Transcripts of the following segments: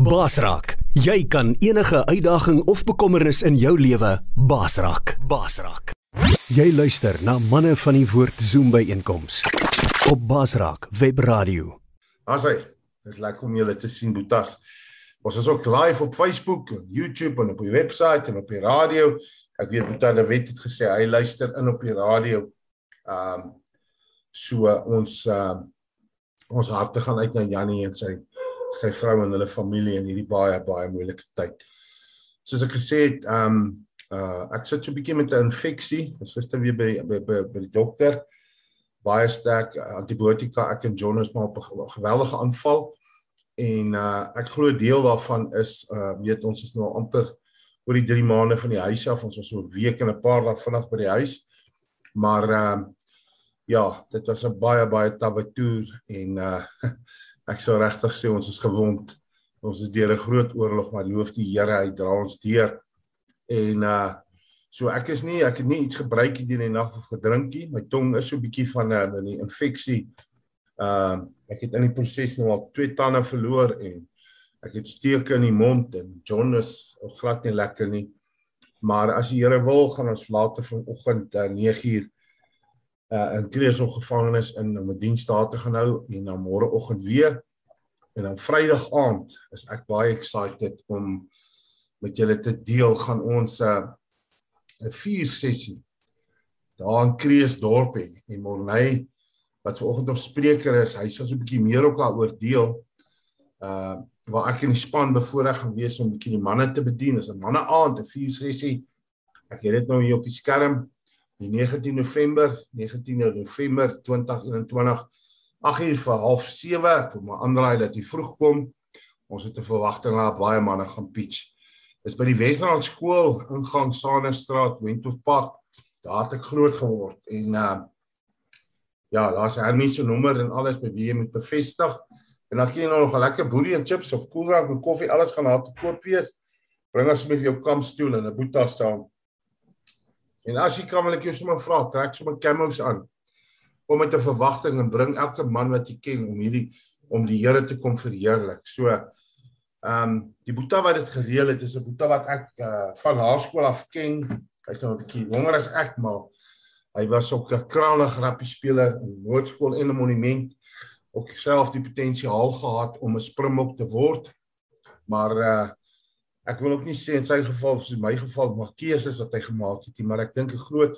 Basraak. Jy kan enige uitdaging of bekommernis in jou lewe basraak. Basraak. Jy luister na manne van die woord Zoom by einkoms op Basraak Webradio. Asai, dis lekker om julle te sien Boetas. Ons is ook live op Facebook, YouTube en op die webwerf en op die radio. Ek weet Boetas het weet het gesê hy luister in op die radio. Ehm um, so ons ehm uh, ons harte gaan uit na Jannie en sy sy vrou en hulle familie in hierdie baie baie moeilike tyd. Soos ek gesê het, ehm um, uh ek sit so 'n bietjie met 'n infeksie. Ons gister weer by by by, by die dokter. Baie sterk antibiotika. Ek en John is maar op 'n geweldige aanval. En uh ek glo deel daarvan is uh weet ons is nou amper oor die 3 maande van die huis af. Ons was so 'n week en 'n paar dae vinnig by die huis. Maar ehm uh, ja, dit was 'n baie baie tawwe toer en uh ek sou regtig sê ons is gewond. Ons is deur 'n groot oorlog, maar loof die Here, hy dra ons deur. En uh so ek is nie ek het nie iets gebruik hier in die nag of gedrinkie. My tong is so 'n bietjie van 'n uh, 'n infeksie. Uh ek het in die proses nou al twee tande verloor en ek het steke in die mond en John is glad nie lekker nie. Maar as die Here wil, gaan ons later vanoggend uh, 9uur uh in Kreeusop gevangenis in om 'n diens daar te gaan hou en dan môreoggend weer. En dan Vrydag aand is ek baie excited om met julle te deel gaan ons 'n uh, 'n vier sessie daar in Kreeusdorp hê. En Morney wat vanoggend nog spreker is hy sal so 'n bietjie meer ook daaroor deel. Uh waar ek in die span bevoorreg gaan wees om 'n bietjie die manne te bedien. Is 'n manne aand 'n vier sessie? Ek het dit nou hier op die skerm die 19 November 19 November 2021 8 uur vir half 7 kom maar aanraai dat jy vroeg kom. Ons het 'n verwagting dat baie manne gaan pitch. Is by die Wesrand skool ingang Sanestraat Wentworth Park. Daar het ek groot geword en uh ja daar's 'n hermense nommer en alles by wie jy moet bevestig. En dan kan jy nog 'n lekker boelie en chips of koeldrank en koffie alles gaan daar te koop wees. Bring asseblief jou kampstoel en 'n boetie saam En as jy kan wil ek jou sommer vra, trek sommer camos aan. Kom met 'n verwagting en bring elke man wat jy ken om hierdie om die Here te kom verheerlik. So ehm um, die Boeta wat dit gereël het, is 'n Boeta wat ek uh, van laerskool af ken. Hy's nou 'n bietjie jonger as ek, maar hy was ook 'n kragtige rappie speler in Noordskool en 'n monument ook self die potensiaal gehad om 'n springbok te word. Maar uh ek wil ook nie sê in sy geval of in my geval maar keuses wat hy gemaak het nie, maar ek dink 'n groot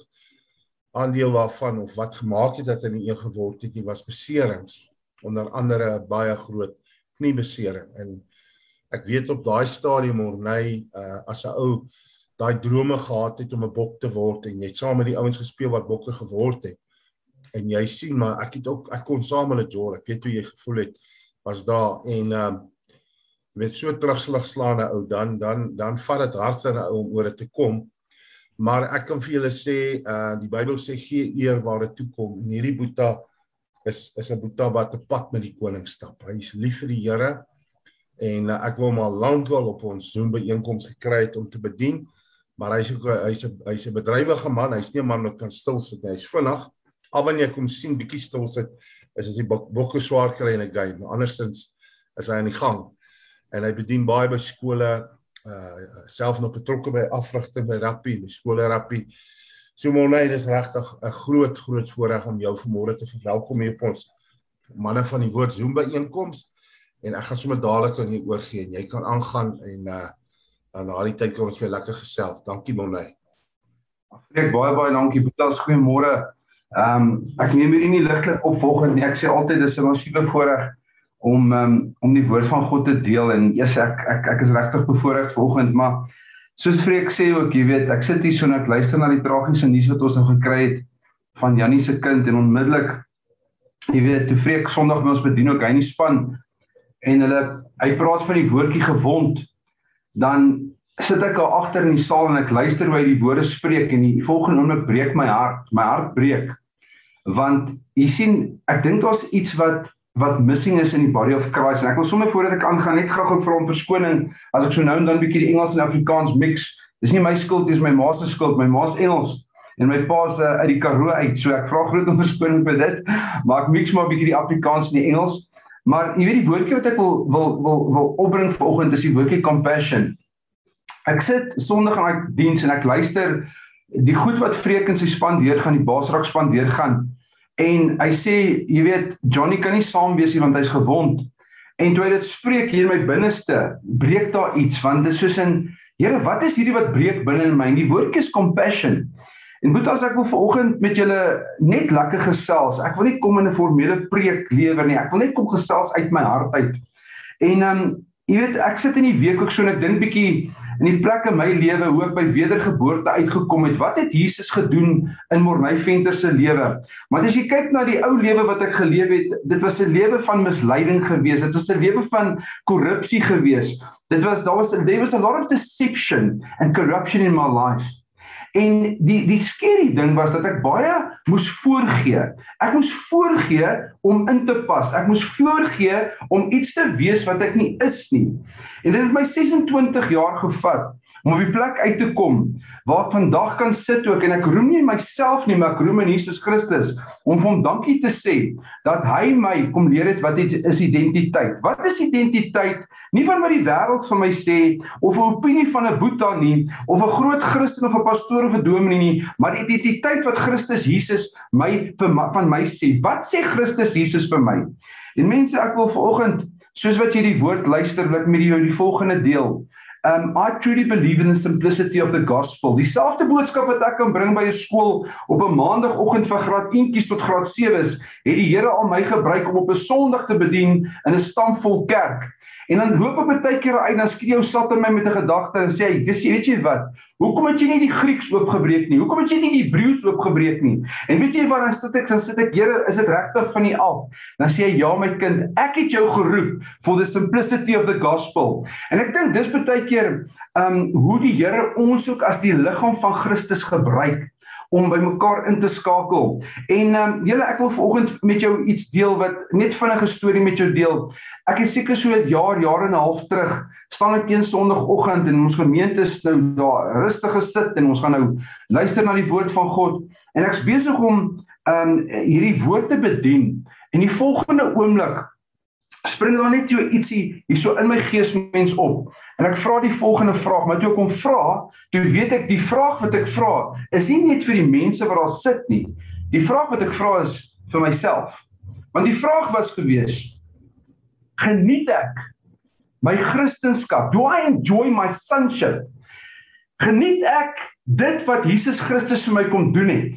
aandeel daarvan of wat gemaak het dat hy nie een geword het nie was beserings. Onder andere 'n baie groot kniebesering. En ek weet op daai stadium Morney uh, as 'n ou daai drome gehad het om 'n bok te word en jy het saam met die ouens gespeel wat bokke geword het. En jy sien maar ek het ook ek kon saam met hulle jol. Ek weet hoe jy gevoel het was daar. En uh, met so terugslag slaande ou dan dan dan vat dit harder om oor dit te kom. Maar ek kan vir julle sê uh die Bybel sê gee eer waar dit toe kom. En hierdie Boeta is is 'n Boeta wat 'n pad met die koning stap. Hy is lief vir die Here en uh, ek wou hom al lank al op ons Zoom byeenkoms gekry het om te bedien. Maar hy's ook hy's 'n hy's 'n bedrywige man. Hy's nie 'n man wat kan stil sit nie. Hy's vinnig. Al wanneer jy kom sien bietjie stil sit, is as die bokke swaar kry in 'n game. Andersins is hy aan die gang en hy bedien baie by skole uh self nog betrokke by afrigting by rappie, by skole rappie. So Monay, dis regtig 'n groot groot voorreg om jou vanmôre te verwelkom hier op ons manne van die woord Zoom by einkoms en ek gaan sommer dadelik aan jou oorgee en jy kan aangaan en uh dan na die tyd kan ons vir lekker gesels. Dankie Monay. Ek baie baie dankie. Boetas goeiemôre. Ehm um, ek neem hierdie nie ligtelik op volgens nie. Ek sê altyd dis 'n massiewe voorreg om um, om die woord van God te deel en eers ek ek ek is regtig bevoorreg vanoggend maar soos Freek sê ook jy weet ek sit hier so net luister na die tragiese nuus wat ons nou gekry het van Jannie se kind en onmiddellik jy weet toe Freek Sondag by ons bedien ook hy nie span en hulle hy praat van die woordjie gewond dan sit ek daar agter in die saal en ek luister hoe hy die woorde spreek en die volgende oomblik breek my hart my hart breek want jy sien ek dink daar's iets wat wat missing is in die body of Christ. En ek wil sommer voordat ek aangaan net gou-gou vra om verskoning as ek so nou en dan bietjie die Engels en Afrikaans mix. Dis nie my skuld, dis my ma se skuld. My ma se Engels en my pa se uh, uit die Karoo uit. So ek vra groot om verskoning vir dit. Maar ek mix maar bietjie die Afrikaans en die Engels. Maar jy weet die woordjie wat ek wil wil wil wil opbring vanoggend is die woordjie compassion. Ek sit Sondag aan my diens en ek luister die goed wat Freek en sy span deur gaan, die Baasrak span deur gaan. En hy sê, jy weet, Johnny kan nie saam wees nie want hy's gewond. En toe dit spreek hier in my binneste, breek daar iets want dit is soos 'n Here, wat is hierdie wat breek binne in my? En die woordjie is compassion. En moet as ek wil vanoggend met julle net lekker gesels. Ek wil nie kom in 'n formele preek lewer nie. Ek wil net kom gesels uit my hart uit. En ehm um, jy weet, ek sit in die week ook so en ek dink bietjie in die plek in my lewe hoe ek by wedergeboorte uitgekom het. Wat het Jesus gedoen in Morney Venter se lewe? Maar as jy kyk na die ou lewe wat ek geleef het, dit was 'n lewe van misleiding geweest. Dit was 'n lewe van korrupsie geweest. Dit was daar was there was a lot of deception and corruption in my life. En die die skerry ding was dat ek baie moes voorgee. Ek moes voorgee om in te pas. Ek moes voorgee om iets te wees wat ek nie is nie. En dit het my 26 jaar gevat om op die plek uit te kom waar ek vandag kan sit ook en ek roem nie myself nie maar ek roem in Jesus Christus om hom dankie te sê dat hy my kom leer het wat is identiteit. Wat is identiteit? Nie van wat die wêreld van my sê of 'n opinie van 'n boeta nie of 'n groot Christen of 'n pastoor of 'n dominee nie, maar die identiteit wat Christus Jesus my van my sê. Wat sê Christus Jesus vir my? En mense, ek wil vanoggend soos wat jy die woord luister, wil ek met jou die volgende deel. Um I truly believe in the simplicity of the gospel. Dieselfde boodskap wat ek kan bring by 'n skool op 'n maandagooggend vir graad 1tjies tot graad 7s, het die Here al my gebruik om op 'n Sondag te bedien in 'n stampvol kerk. En dan loop ek baie keer uit dan skree jou sat in my met 'n gedagte en sê, "Dis weet jy wat? Hoekom het jy nie die Grieks oopgebreek nie? Hoekom het jy nie die Hebreëus oopgebreek nie?" En weet jy waar dan sit ek? Dan sit ek, "Here, is dit regtig van U af?" Dan sê hy, "Ja, my kind, ek het jou geroep for the simplicity of the gospel." En ek dink dis baie keer um hoe die Here ons ook as die liggaam van Christus gebruik om by mekaar in te skakel. En ehm um, julle ek wil vanoggend met jou iets deel wat net vinnige storie met jou deel. Ek is seker so 'n jaar, jaar en 'n half terug, staan ek een Sondagoggend in ons gemeente nou daar rustig gesit en ons gaan nou luister na die woord van God en ek's besig om ehm um, hierdie woord te bedien. En die volgende oomblik spring daar net so ietsie hier so in my gees mens op. En ek vra die volgende vraag, maar toe ek hom vra, toe weet ek die vraag wat ek vra is nie net vir die mense wat daar sit nie. Die vraag wat ek vra is vir myself. Want die vraag was gewees: Geniet ek my Christendom? Do I enjoy my sonship? Geniet ek dit wat Jesus Christus vir my kom doen het?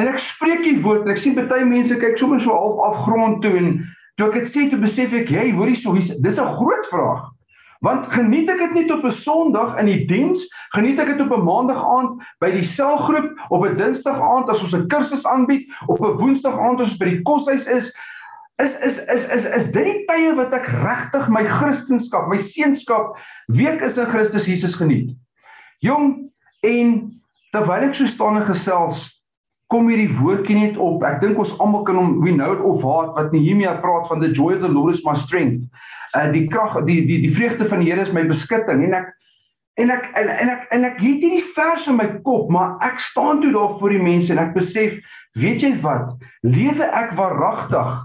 En ek spreek die woord en ek sien baie mense kyk sommer so half afgrond toe en toe ek dit sê toe besef ek, hey, hoorie so, dis 'n groot vraag. Want geniet ek dit net op 'n Sondag in die diens, geniet ek dit op 'n Maandag aand by die selgroep, op 'n Dinsdag aand as ons 'n kursus aanbied, op 'n Woensdag aand as ons by die koshuis is, is is is is is dit die tye wat ek regtig my Christendom, my seenskap week is in Christus Jesus geniet. Jong, en terwyl ek so staan en gesels, kom hierdie woordjie net op. Ek dink ons almal kan hom we know it of heart wat Nehemia praat van the joy of the Lord is my strength uh, die krag die die die vreugde van die Here is my beskutting en ek en ek en, en ek en ek het hierdie vers in my kop maar ek staan toe daar voor die mense en ek besef weet jy wat lewe ek waaragtig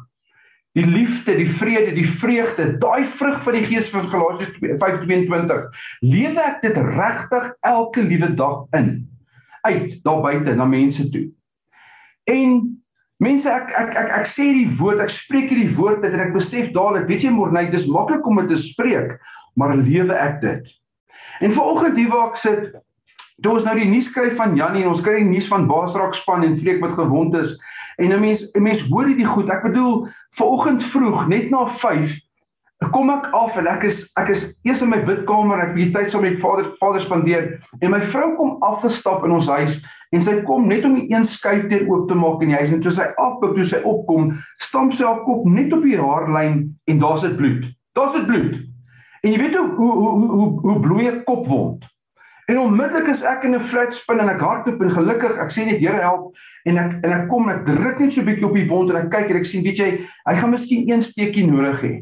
die liefde die vrede die vreugde daai vrug van die gees van Galasiërs 5:22 lewe ek dit regtig elke liewe dag in uit daar buite na mense toe. En Mense ek ek ek ek sê die woord, ek spreek hierdie woord en ek besef dadelik, weet jy môre, dit is maklik om dit te spreek, maar lewe ek dit. En vanoggend hier waar ek sit, toe ons nou die nuus kry van Jannie en ons kry die nuus van Baasrak span en Freek wat gewond is en 'n mens 'n mens hoor hierdie goed. Ek bedoel, vanoggend vroeg, net na 5 kom ek af en ek is ek is eers in my bidkamer en ek het tyd saam met vader vader spandeer. En my vrou kom afgestap in ons huis en sy kom net om die een skuyter oop te maak in die huis. En toe sy afkom toe sy opkom stamp sy haar kop net op die haarlyn en daar's dit bloed. Daar's dit bloed. En jy weet hoe hoe hoe hoe, hoe bloei 'n kopwond. En onmiddellik is ek in 'n flat spin en ek hardloop en gelukkig ek sê net Here help. En ek en ek kom ek druk net so bietjie op die wond en ek kyk en ek sien weet jy hy gaan miskien een steekie nodig hê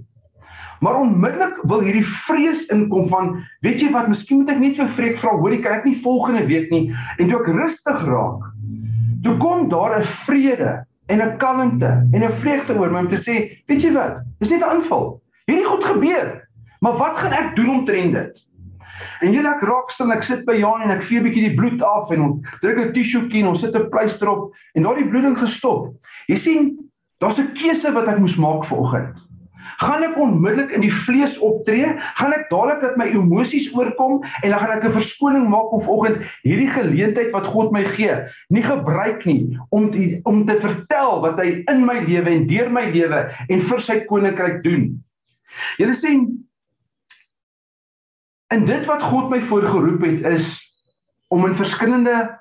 Maar onmiddellik wil hierdie vrees inkom van, weet jy wat, miskien moet ek net vir Freek vra, hoor, kan ek nie volgende week nie en toe ek rustig raak. Toe kom daar 'n vrede en 'n kalmte en 'n vreugde oor my om te sê, weet jy wat? Dis net 'n aanval. Hierdie goed gebeur. Maar wat gaan ek doen omtrent dit? En jy raak raakstil, ek sit by Jan en ek vee bietjie die bloed af en ons druk 'n tissuekie en ons sit 'n pleister op en daardie bloeding gestop. Jy sien, daar's 'n keuse wat ek moes maak vanoggend. Gaan ek onmiddellik in die vlees optree? Gaan ek dadelik dat my emosies oorkom en dan gaan ek 'n verskoning maak om vanoggend hierdie geleentheid wat God my gee, nie gebruik nie om die, om te vertel wat hy in my lewe en deur my lewe en vir sy koninkryk doen. Julle sien in dit wat God my voorgeroep het is om in verskillende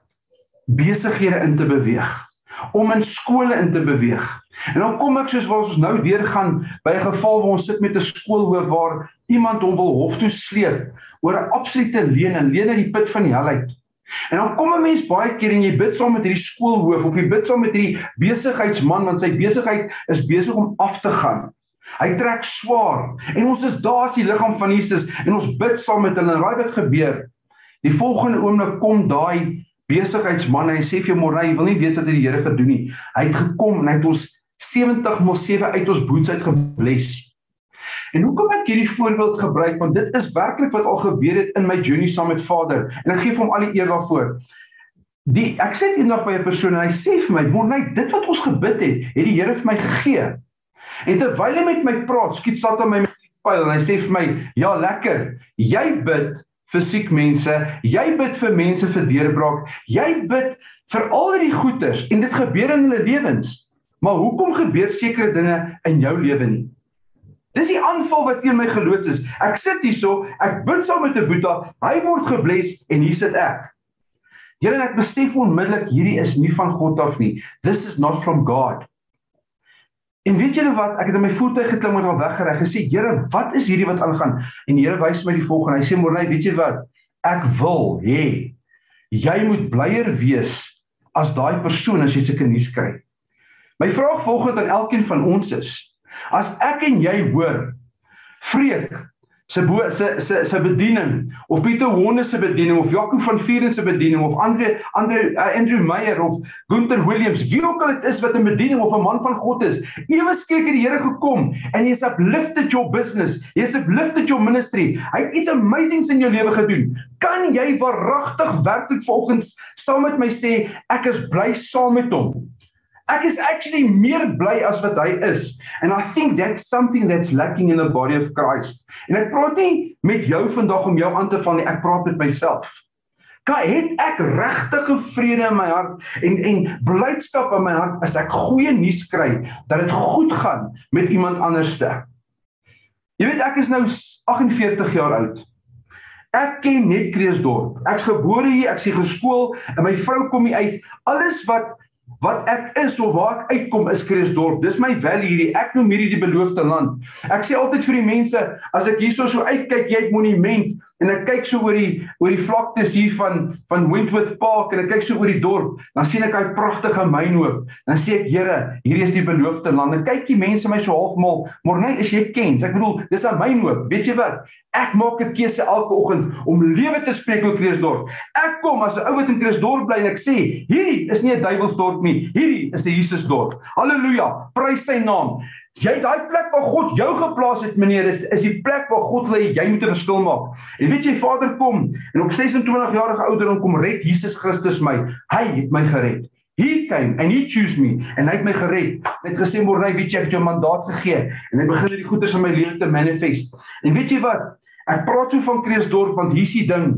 besighede in te beweeg om in skole in te beweeg. En dan kom ek soos wat ons nou weer gaan by 'n geval waar ons sit met 'n skoolhoof waar iemand hom wil hof toe sleep oor 'n absolute leen en leen uit die put van die hel uit. En dan kom 'n mens baie keer en jy bid saam met hierdie skoolhoof of jy bid saam met hierdie besigheidsman want sy besigheid is besig om af te gaan. Hy trek swaar en ons is daar as die liggaam van Jesus en ons bid saam met hulle en raai wat gebeur. Die volgende oomblik kom daai besigheidsman hy sê vir môre hy wil nie weet wat die Here gedoen nie. Hy het gekom en hy het ons 70 mos 7 uit ons boets uit gebless. En hoekom ek hierdie voorbeeld gebruik want dit is werklik wat al gebeur het in my journey saam met Vader en ek gee hom al die eer daarvoor. Die ek sê eendag by 'n persoon en hy sê vir my, "Môre, dit wat ons gebid het, het die Here vir my gegee." En terwyl hy met my praat, skiet sat hom my met die pyl en hy sê vir my, "Ja, lekker. Jy bid vir siek mense, jy bid vir mense vir deurbraak, jy bid vir al die goeders en dit gebeur in hulle lewens. Maar hoekom gebeur sekere dinge in jou lewe nie? Dis die aanval wat teen my geloods is. Ek sit hierso, ek bid saam met 'n boeta, hy word gebless en hier sit ek. Here en ek besef onmiddellik hierdie is nie van God af nie. This is not from God. En weet julle wat? Ek het in my voertuig geklim en al weggery. Gesê, "Here, wat is hierdie wat aangaan?" En die Here wys my die volgende. Hy sê, "Morney, weet jy wat? Ek wil hê jy moet blyer wees as daai persoon as jy sulke nuus kry." My vraag volgende aan elkeen van ons is: As ek en jy hoor vreek se bo, se se se bediening of Pieter Honne se bediening of Jaco van Vuren se bediening of Andre Andre uh, Andrew Meyer of Gunther Williams wie ook al dit is wat 'n bediening of 'n man van God is ewe skielik het die Here gekom en hy het uplifted your business hy het uplifted your ministry hy het iets amazings in jou lewe gedoen. Kan jy waaragtig werklik vanoggend saam met my sê ek is bly saam met hom Ek is actually meer bly as wat hy is. And I think that's something that's lacking in the body of Christ. En ek praat nie met jou vandag om jou aan te val nie, ek praat met myself. Kan het ek regtige vrede in my hart en en blydskap in my hart as ek goeie nuus kry dat dit goed gaan met iemand anderste. Jy weet ek is nou 48 jaar oud. Ek ken net Kreeusdorp. Ek's gebore hier, ek's hier geskool en my vrou kom hier uit. Alles wat Wat ek is of waar ek uitkom is Christdorp. Dis my valley hierdie. Ek noem hierdie die beloofde land. Ek sê altyd vir die mense, as ek hierso so uitkyk, jy het monument en ek kyk so oor die oor die vlaktes hier van van Wentworth Park en ek kyk so oor die dorp, dan sien ek daai pragtige mynhoop. Dan sê ek, Here, hierdie is die beloofde land. En kyk die mense my so halfmal, maar nee, as jy ken, ek bedoel, dis 'n mynhoop. Weet jy wat? Ek maak 'n keuse elke oggend om lewe te spreek oor Kreeusdorp. Ek kom as 'n ou wat in Kreeusdorp bly en ek sê, hierdie is nie 'n duiwelsdorp nie. Hierdie is 'n Jesusdorp. Halleluja. Prys sy naam. Jy daai plek waar God jou geplaas het, meneer, is is die plek waar God wil hê jy moet 'n verskil maak. En weet jy, Vader kom en op 26 jarige ouderdom kom red Jesus Christus my. Hy het my gered. He came and he chose me en hy het my gered. Hy het gesê môre, weet jy, ek het jou mandaat gegee en hy begin hierdie goeders in my lewe te manifest. En weet jy wat? Ek praat so van Kreeusdorp want hier's die ding.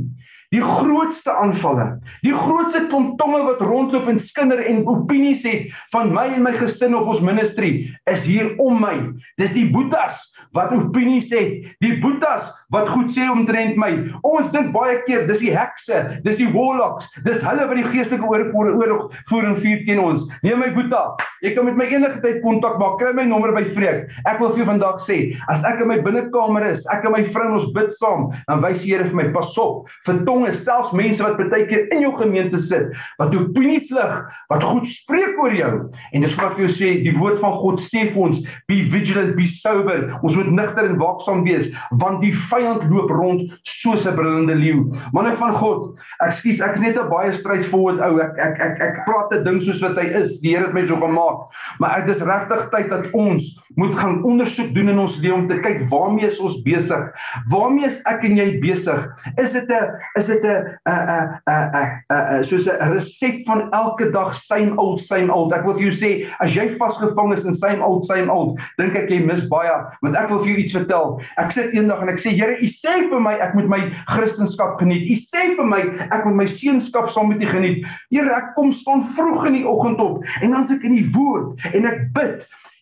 Die grootste aanvalle, die grootste tontonge wat rondloop en skinder en opinies het van my en my gesin op ons ministry is hier om my. Dis die boetas wat opinies het, die boetas wat goed sê omtrent my. Ons dink baie keer dis die hekse, dis die warlocks, dis hulle wat die geestelike oorlog oorlog voer en vuur teen ons. Nee my boeta, jy kan met my enige tyd kontak maak. Kry my nommer by Vreek. Ek wil vir jou vandag sê, as ek in my binnekamer is, ek en my vrou ons bid saam, dan wys die Here vir my pas op. Vir tong is selfs mense wat baie keer in jou gemeente sit wat opinies lig wat goed spreek oor jou en dis wat ek vir jou sê die woord van God sê vir ons be vigilant be sober ons moet nigter en waaksaam wees want die vyand loop rond soos 'n brullende leeu. Manne van God, ekskuus, ek is net 'n baie strydvolle ou. Ek ek ek ek praat 'n ding soos wat hy is. Die Here het my so gemaak. Maar dit is regtig tyd dat ons moet gaan ondersoek doen in ons lewe om te kyk waarmee is ons besig? Waarmee is ek en jy besig? Is dit 'n is dit 'n 'n 'n 'n soos 'n resep van elke dag same old same old. Ek wil vir jou sê, as jy vasgevang is in same old same old, dink ek jy mis baie, want ek wil vir jou iets vertel. Ek sit eendag en ek sê, Here, U sê vir my ek moet my Christendom geniet. U sê vir my ek moet my seunskap saam met U geniet. Here, ek kom staan vroeg in die oggend op en dan sit ek in die woord en ek bid.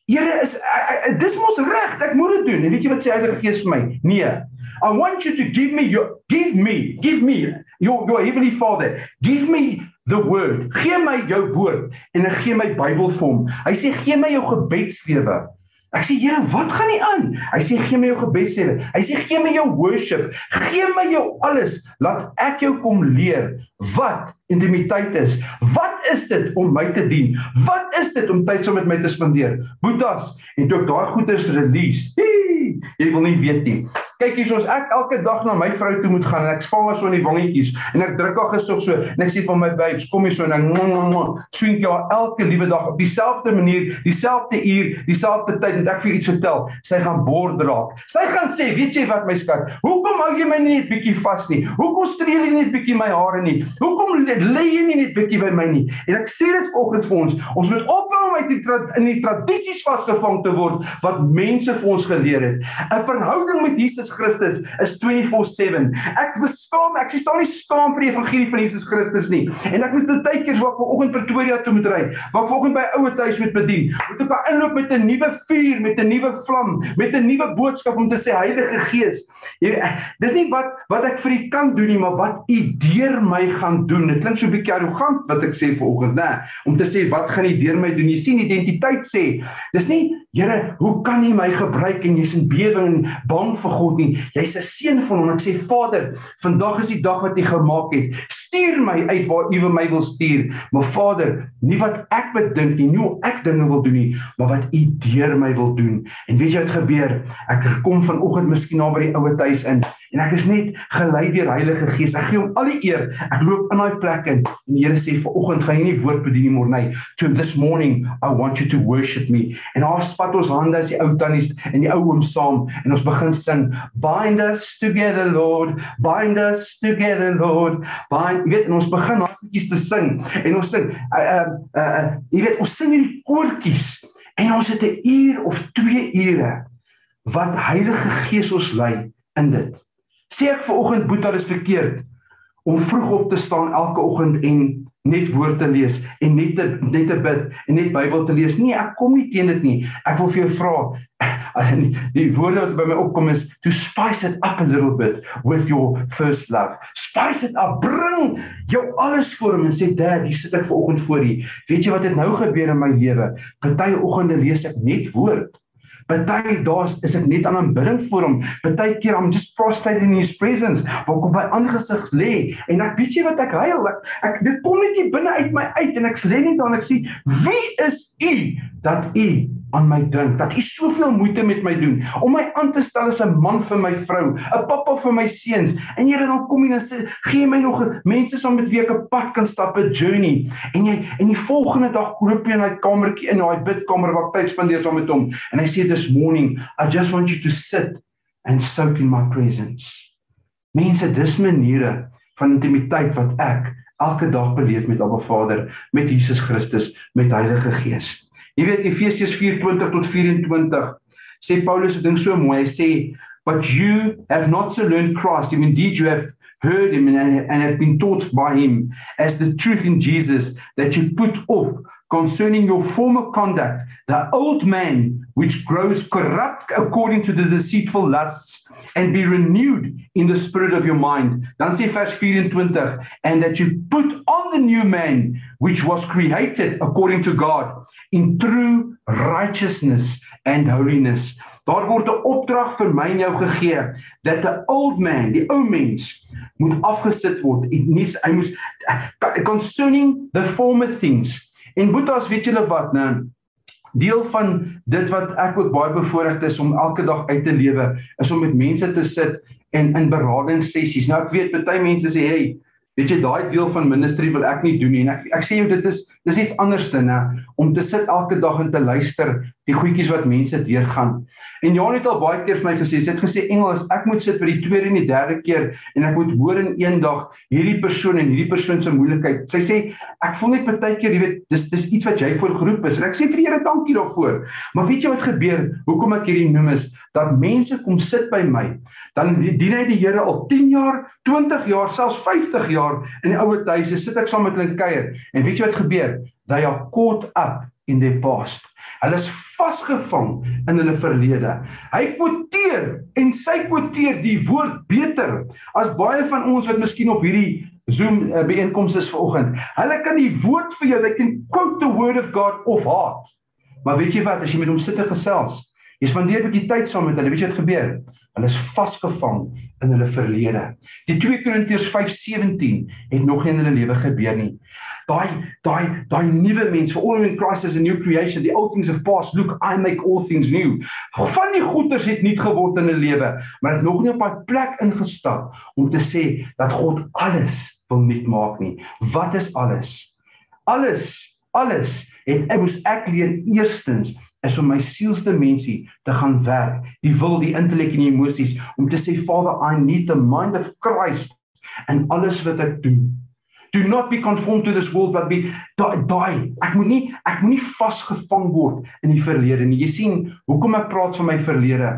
Here is dis mos reg, ek moet dit doen. En weet jy wat sê Heilige Gees vir my? Nee. I want you to give me your give me, give me your your heavenly Father. Give me the word. Gee my jou woord en ek gee my Bybel vir hom. Hy sê gee my jou gebedslewe. Ek sê Here, wat gaan nie aan? Hy sê gee my jou gebedslewe. Hy sê gee my jou worship. Gee my jou alles. Laat ek jou kom leer wat intimiteit is. Wat is dit om my te dien? Wat is dit om tyd saam met my te spandeer? Boetas, en toe ek daai goeders release. Hee, jy wil nie weet nie. Kyk hier soos ek elke dag na my vrou toe moet gaan en ek vang haar so in die wangetjies en ek druk haar gesig so en ek sê vir my babes kom hier so en ek swing jou elke liewe dag op dieselfde manier, dieselfde uur, dieselfde tyd en ek vir iets vertel. Sy gaan bord raak. Sy gaan sê, "Weet jy wat my skat? Hoekom hou jy my nie net bietjie vas nie? Hoekom streel jy net bietjie my hare nie? Hoekom lê jy nie net bietjie by my nie?" En ek sê dit vanoggend vir ons, ons moet ophou om uit die in die tradisies vasgevang te word wat mense vir ons geleer het. 'n Verhouding met Jesus Jesus Christus is 24/7. Ek beskaam, ek staan nie skaam vir die evangelie van Jesus Christus nie. En ek moet baie keer ek vanoggend Pretoria toe moet ry, waar vanoggend by ouer huis moet bedien, moet ek inloop met 'n nuwe vuur, met 'n nuwe vlam, met 'n nuwe boodskap om te sê Heilige Gees, jy dis nie wat wat ek vir u kan doen nie, maar wat u deur my gaan doen. Dit klink so 'n bietjie arrogant wat ek sê vanoggend, né? Om te sê wat gaan u deur my doen? Jy sien identiteit sê. Dis nie Here, hoe kan U my gebruik en jy's in bewering en bang vir God nie? Jy's 'n seun van hom. Ek sê Vader, vandag is die dag wat U gemaak het. Stuur my uit waar U my wil stuur. Maar Vader, nie wat ek bedink nie, nie hoe ek dinge wil doen nie, maar wat U deur my wil doen. En weet jy wat gebeur? Ek kom vanoggend miskien na by die ouer huis in En ek is net gelei deur Heilige Gees. Ek gee hom al die eer. Ek loop in daai plek in en die Here sê vanoggend gaan jy nie woord bedien nie môre nie. To this morning I want you to worship me. En ons spat ons hande as die ou tannies en die ou oom saam en ons begin sing. Bind us together Lord. Bind us together Lord. Bind jy weet en ons begin hartjies te sing en ons sing uh uh uh, jy weet ons sing hierdie koortjies en ons het 'n uur of 2 ure wat Heilige Gees ons lei in dit. Sê ek ver oggend boet dat dit verkeerd om vroeg op te staan elke oggend en net woord te lees en net te net te bid en net Bybel te lees. Nee, ek kom nie teen dit nie. Ek wil vir jou vra die woorde wat by my opkom is to spice it up a little bit with your first love. Spice it up. Bring jou alles voor hom en sê dad, hier sit ek ver oggend voor u. Weet jy wat het nou gebeur in my lewe? Party oggende lees ek net woord. Party daar's is ek net aan aanbidding vir hom. Party keer I'm just prostrate in his presence. Waar kom by aangesig lê en ek weet jy wat ek huil. Ek, ek dit kom net hier binne uit my uit en ek lê net daar en ek sê wie is u dat u aan my dink dat u soveel moeite met my doen om my aan te stel as 'n man vir my vrou, 'n pappa vir my seuns. En Here dan kom jy en sê gee my nog mense saam met wie ek 'n pad kan stap, 'n journey. En jy en die volgende dag roep jy in daai kamertjie in daai bidkamer waar ek tyd spandeer saam met hom en hy sê this morning I just want you to sit and soak in my presence. Mense, dis maniere van intimiteit wat ek elke dag beleef met Abba Vader, met Jesus Christus, met Heilige Gees. Jy weet Efesiërs 4:20 tot 24 sê Paulus 'n ding so mooi. Hy sê, "But you have not so learned Christ, if indeed you have heard him and, and have been taught by him as the truth in Jesus that you put off concerning your former conduct, the old man which grows corrupt according to the deceitful lusts, and be renewed in the spirit of your mind. Dan sê vers 24, and that you put on the new man which was created according to God in true righteousness and holiness. Daar word 'n opdrag vir my en jou gegee dat 'n old man, die ou mens, moet afgesit word. Nie hy moet concerning the former things. En boetas, weet julle wat, nou? Deel van dit wat ek ook baie bevoorreg is om elke dag uit te lewe, is om met mense te sit en in beradingssessies. Nou ek weet baie mense sê, "Hey, weet jy daai deel van ministry wil ek nie doen nie." En ek ek sê jou dit is dis iets anders dan om te sit elke dag en te luister die goedjies wat mense deurgaan. En Jan het al baie keer vir my gesê, sy het gesê Engels, ek moet sit vir die tweede en die derde keer en ek moet hoor in een dag hierdie persoon en hierdie persoon se moeilikheid. Sy sê ek voel net baie keer, jy weet, dis dis iets wat jy voor geroep is. En ek sê vir die Here dankie daarvoor. Maar weet jy wat gebeur? Hoekom ek hierdie noem is dat mense kom sit by my. Dan dien hy die Here al 10 jaar, 20 jaar, selfs 50 jaar in die ouer huise sit ek saam met hulle kuier. En weet jy wat gebeur? Are caught up in their past. Hulle is vasgevang in hulle verlede. Hy kwoteer en sy kwoteer die woord beter as baie van ons wat miskien op hierdie Zoom uh, byeenkomste is vanoggend. Hulle kan die woord vir jou, they can quote the word of God of heart. Maar weet jy wat, as jy met hom sit en gesels, jy spandeer 'n bietjie tyd saam met hulle, weet jy wat gebeur? Hulle is vasgevang in hulle verlede. Die 2 Korintiërs 5:17 het nog nie in hulle lewe gebeur nie daai daai daai nuwe mens for all in Christ is a new creation the old things have passed look I make all things new. Van die goeders het nie geword in 'n lewe maar het nog nie op 'n plek ingestap om te sê dat God alles wil nuut maak nie. Wat is alles? Alles alles het ek moes ek leer eerstens is om my sielsdimensie te gaan werk. Die wil die intellek en die emosies om te sê Father I need the mind of Christ en alles wat ek doen do not be conformed to this world but be daai. Ek moet nie ek moet nie vasgevang word in die verlede nie. Jy sien hoekom ek praat van my verlede?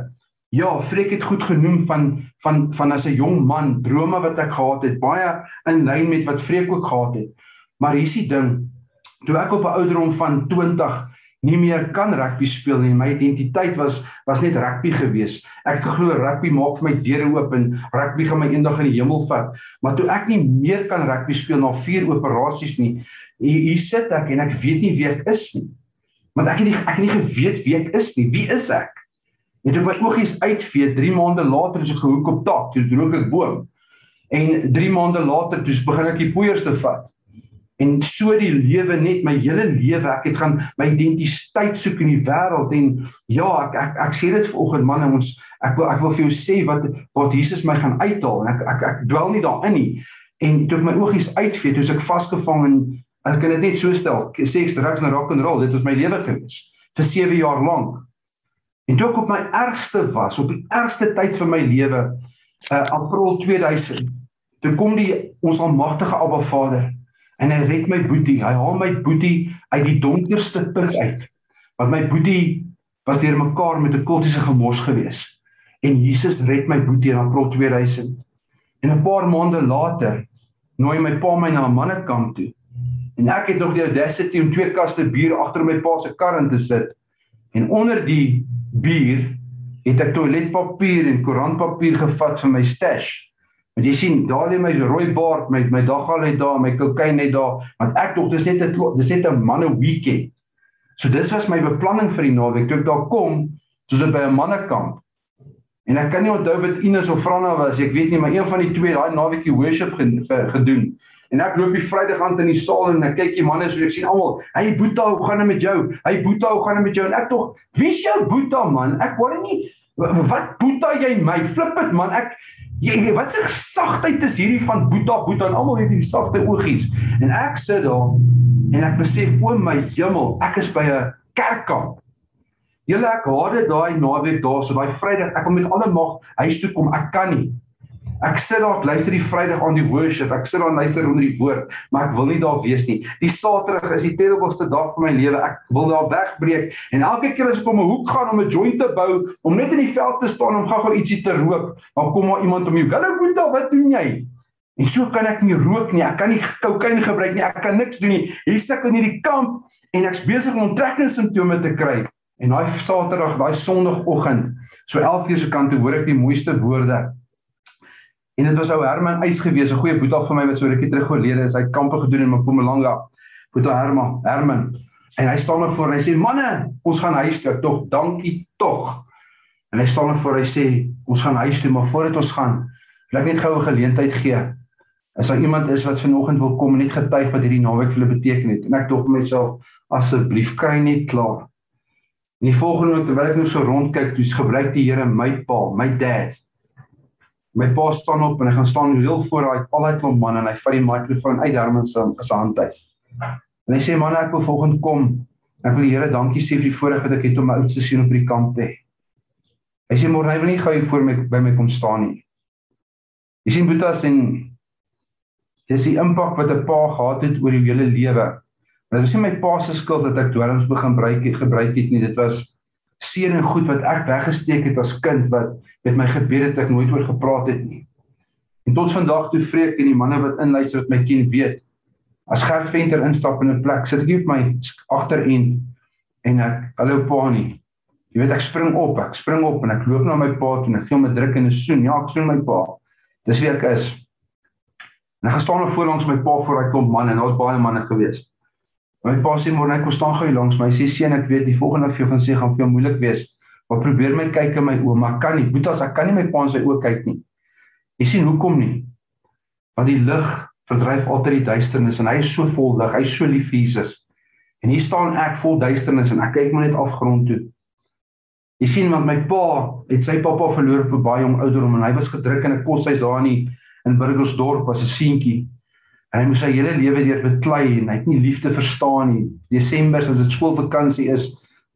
Ja Freek het goed genoem van van van as 'n jong man drome wat ek gehad het baie in lyn met wat Freek ook gehad het. Maar hier is die ding. Toe ek op 'n ouderdom van 20 nie meer kan rugby speel nie. My identiteit was was net rugby gewees. Ek glo rugby maak vir my deure oop en rugby gaan my eendag in die hemel vat. Maar toe ek nie meer kan rugby speel na vier operasies nie, hier, hier sit ek en ek weet nie wie ek is nie. Want ek het nie ek het nie geweet wie ek is nie. Wie is ek? Net op my oogies uitvee 3 maande later is ek gehoek op tak, toe droog ek boom. En 3 maande later toe begin ek die poeiers te vat en so die lewe net my hele lewe ek het gaan my identiteit soek in die wêreld en ja ek ek ek sê dit vanoggend man ons ek wil ek wil vir jou sê wat wat Jesus my gaan uithaal en ek ek ek dwel nie daarin nie. En toe my oogies uitvee toe ek vasgevang en ek kan dit net so stel sê ek drugs en rock and roll dit was my lewe gewees vir 7 jaar lank. En toe ek op my ergste was op die ergste tyd van my lewe uh, april 2000 toe kom die ons almagtige Abba Vader en hy red my boetie. Hy haal my boetie uit die donkerste put uit. Want my boetie was deur mekaar met 'n kultiese gemors gewees. En Jesus red my boetie in April 2000. En 'n paar maande later nooi my pa my na 'n mannekamp toe. En ek het nog die audacity om twee kaste bier agter my pa se kar in te sit. En onder die bier het ek toiletpapier en koerantpapier gevat vir my stash. Jy sien, daar lê my rooi baard, my my daggal het daar, my kokain net daar, want ek dink dis net 'n dis net 'n manne weekend. So dis was my beplanning vir die naweek. Toe ek daar kom, soos dit by 'n mannekamp. En ek kan nie onthou wat Ines of Franna was, ek weet nie, maar een van die twee daai naweekie worship gedoen. En ek loop die Vrydag aand in die saal en ek kyk die manne so ek sien almal, "Hey Boeta, hoe gaan dit met jou? Hey Boeta, hoe gaan dit met jou?" En ek tog, "Wie is jou Boeta man? Ek hoor nie wat Boeta jy my? Flip dit man. Ek Jy weet wat se sagtheid is hierdie van Boeta Boeta en almal het hierdie sagte oogies. En ek sit daar en ek besef o my hemel, ek is by 'n kerkkamp. Julle ek haat dit daai naweek daar so daai Vrydag ek kom met alle mag huis toe kom, ek kan nie. Ek sit daar, luister die Vrydag aan die worship. Ek sit daar luister onder die woord, maar ek wil nie daar wees nie. Die Saterdag is die terribelste dag van my lewe. Ek wil daar wegbreek en elke keer as ek om 'n hoek gaan om 'n joint te bou, om net in die veld te staan om gou-gou ietsie te rook, dan kom maar iemand om jou. Hallo Boeta, wat doen jy? En so kan ek nie rook nie. Ek kan nie kokain gebruik nie. Ek kan niks doen nie. Hier sit ek in hierdie kamp en ek's besig om trekkingssimptome te kry. En daai Saterdag, daai Sondagoggend, so 11:00 se kant toe hoor ek die mooiste woorde En dit was ou Herman Eis gewees, 'n goeie boetie van my wat so rukkie terug oorlede is. Hy het kampe gedoen in Mpumalanga. Boetie Herman, Herman. En hy staan nog voor en hy sê: "Manne, ons gaan huis toe, tog. Dankie tog." En hy staan nog voor en hy sê: "Ons gaan huis toe, maar voordat ons gaan, wil ek net gou 'n geleentheid gee. As daar iemand is wat vanoggend wil kom en net getuig wat hierdie naweek vir hulle beteken het." En ek vir myself: "Asseblief, kry net klaar." En die volgende oomblik terwyl ek nou so rondkyk, dis gebruik die Here my pa, my dad. My pa staan op en hy gaan staan heel voor daai al daai klomp manne en hy vat die mikrofoon uit Herman se se hand uit. En hy sê man ek wil volgende kom. Ek wil die Here dankie sê vir die voorreg wat ek het om my oudste seun op die kamp te hê. Hy sê môre hy wil nie gou voor my by my kom staan nie. Jy sien Boetas en dis die impak wat 'n pa gehad het oor die hele lewe. Maar dit is nie my pa se skuld dat ek dwelms begin gebruik gebruik het nie. Dit was seën en goed wat ek weggesteek het as kind wat met my gebede het ek nooit oor gepraat het nie. En tot vandag toe vreek en die manne wat inluister wat my kind weet. As Gert Venter instap in 'n plek, sit ek op my agterend en ek hallo pa nie. Jy weet ek spring op, ek spring op en ek loop na my pa toe en ek gee hom 'n druk en 'n soen. Ja, ek soen my pa. Dis wie ek is. En ek gestaan op voor langs my pa voor hy klomp manne en daar's baie manne gewees. My pa sê môre net kom staan gou langs my. Sê seun ek weet die volgende vir jou gaan sê gaan vir jou moeilik wees. Maar probeer my kyk in my oë, maar kan nie. Boetas, ek kan nie my pa in sy oë kyk nie. Jy sien hoekom nie? Want die lig verdryf altyd die duisternis en hy is so vol lig. Hy is so lief vir Jesus. En hier staan ek vol duisternis en ek kyk maar net afgrond toe. Jy sien want my pa het sy pappa verloor op 'n baie jong ouderdom en hy was gedruk in 'n koshuis daar in in Burgersdorp as 'n seentjie. Hy moes sy hele lewe deur beklei en hy het nie liefde verstaan nie. Desember as dit skoolvakansie is,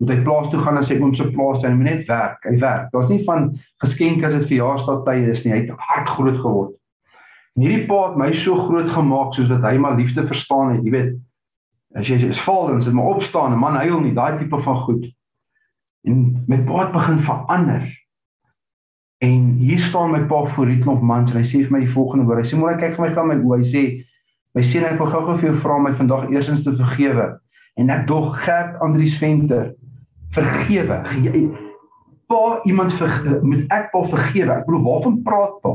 moet hy plaas toe gaan en sy oom se plaas en hy moet net werk. Hy werk. Daar's nie van geskenke as dit verjaarsdagtye is nie. Hy het hard groot geword. En hierdie pa het my so groot gemaak soos dat hy maar liefde verstaan het. Jy weet, as jy is val dan sit maar opstaan en man huil nie, daai tipe van goed. En my pa het begin verander. En hier staan my pa voor die klomp mans en hy sê vir my die volgende woord. Hy sê môre kyk vir my van my oë. Hy sê my seun ek wil gou-gou vir jou vra my vandag eersins te vergewe. En ek dog Gert Andrius Venter vergewe. Pa iemand ver, met ek pa vergewe. Ek bedoel waarvan praat pa?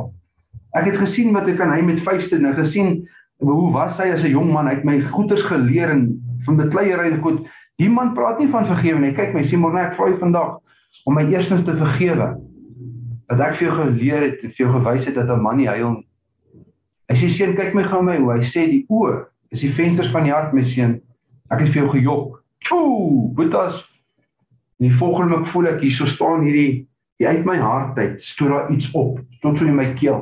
Ek het gesien wat ek aan hy met vuiste en gesien hoe was hy as 'n jong man? Hy het my goeders geleer en van bekleierery en goed. Die man praat nie van vergewe nie. Kyk my, sê môre ek vra jou vandag om my eerstens te vergewe. Dat ek vir jou geleer het, vir jou gewys het dat 'n man nie huil nie. Hy sê seun, kyk my gou my hoe. Hy sê die oë is die vensters van die hart, my seun. Ek het vir jou gejok. Ooh, boetas. Die volgende ek voel ek hier so staan hierdie uit my hart uit, stoor daar iets op tot so in my keel.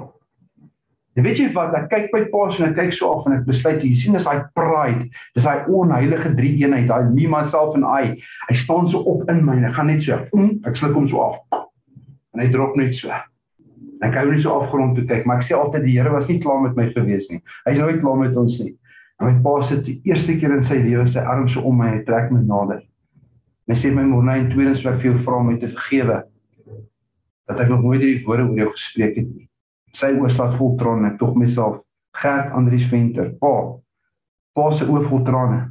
En weet jy wat, ek kyk by Paas en ek kyk so af en ek besluit jy sien dis daai pride, dis daai onheilige drie eenheid, daai me myself en I. Hy staan so op in my en ek gaan net so, mm, ek sluk hom so af. En hy drop net so. Ek hou nie so afgrond toe kyk, maar ek sê altyd die Here was nie klaar met my gewees nie. Hy's nooit klaar met ons nie. En my pa sit die eerste keer in sy lewe sy arms so om my en trek my nader. En hy sê my môre in tweedens wat vir jou vra om my te vergewe dat ek nog nooit hierdie woorde oor jou gespreek het nie sy oë staan vol trane en tog myself Gert Andrius Venter pa pa se oë vol trane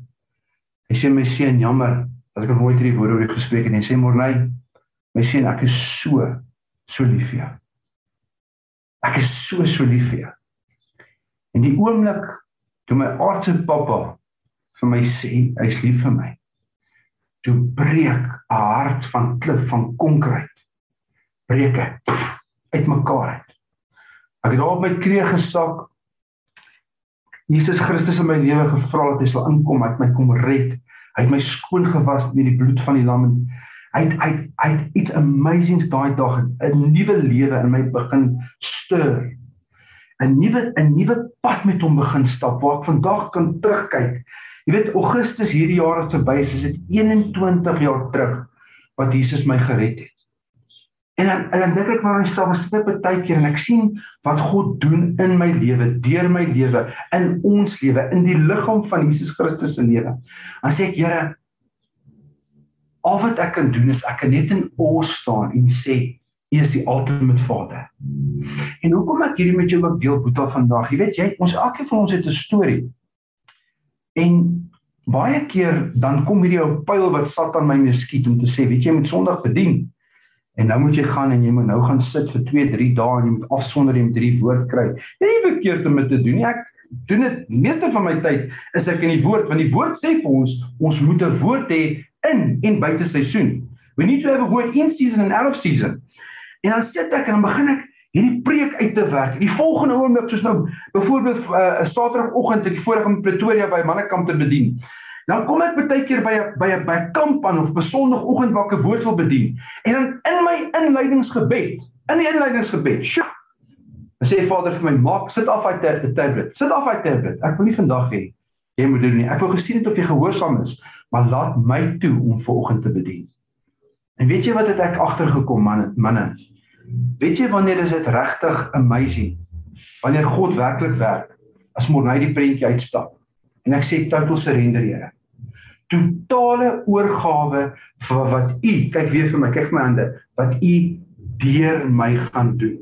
hy sê my seun jammer dat ek nog nooit hierdie woorde oor jou gespreek het nie sê Morney my seun ek is so so lief vir jou ek is so so lief vir jou en die oomblik toe my aardse pappa vir my sê hy's lief vir my toe breek 'n hart van klip van konkreet breek ek uitmekaar uit Ek het daar op my knie gesak. Jesus Christus in my lewe gevra dat hy sal inkom, hy het my kom red. Hy het my skoon gewas met die bloed van die lam. Hy het hy hy het iets amazings daai dag 'n nuwe lewe in my begin stuur. 'n nuwe 'n nuwe pad met hom begin stap waar ek vandag kan terugkyk. Jy weet Augustus hierdie jaar het verby, is dit 21 jaar terug wat Jesus my gered het. En dan en dan dink ek maar myself, ek sit baie keer en ek sien wat God doen in my lewe, deur my lewe, in ons lewe, in die liggaam van Jesus Christus se lewe. Dan sê ek, Here, al wat ek kan doen is ek kan net in O staan en sê, U is die ultimate Vader. En hoekom ek hierdie met jou ook deel Boeta vandag? Jy weet jy, ons elkeen van ons het 'n storie. En baie keer dan kom hierdie ou pyl wat Satan my mee skiet om te sê, weet jy, jy moet Sondag bedien. En nou moet jy gaan en jy moet nou gaan sit vir 2, 3 dae en jy moet afsonder en drie woord kry. Jy nie verkeerd om dit te doen nie. Ek doen dit meeste van my tyd is ek in die woord want die woord sê vir ons ons moet 'n woord hê in en buite seisoen. We need to have a word in season and out of season. En dan sit ek en dan begin ek hierdie preek uit te werk. Die volgende oomblik soos nou byvoorbeeld 'n uh, Saterdagoggend ek voorheen in Pretoria by Mannekamp te bedien. Dan kom ek baie keer by 'n by 'n by kamp aan of 'n Sondagoggend waar ek 'n woord wil bedien. En dan in my inleidingsgebed, in die inleidingsgebed, sjoe. Sê Vader vir my, "Maak, sit af uit die tablet. Sit af uit die tablet. Ek wil nie vandag hê jy moet doen nie. Ek wil gesien het of jy gehoorsaam is, maar laat my toe om vanoggend te bedien." En weet jy wat het ek agtergekom man, manne? Weet jy wanneer is dit regtig amazing? Wanneer God werklik werk as môre hy die prentjie uitstap. En ek sê total surrender, Here totale oorgawe vir wat u kyk weer vir my kyk my hande wat u deur my gaan doen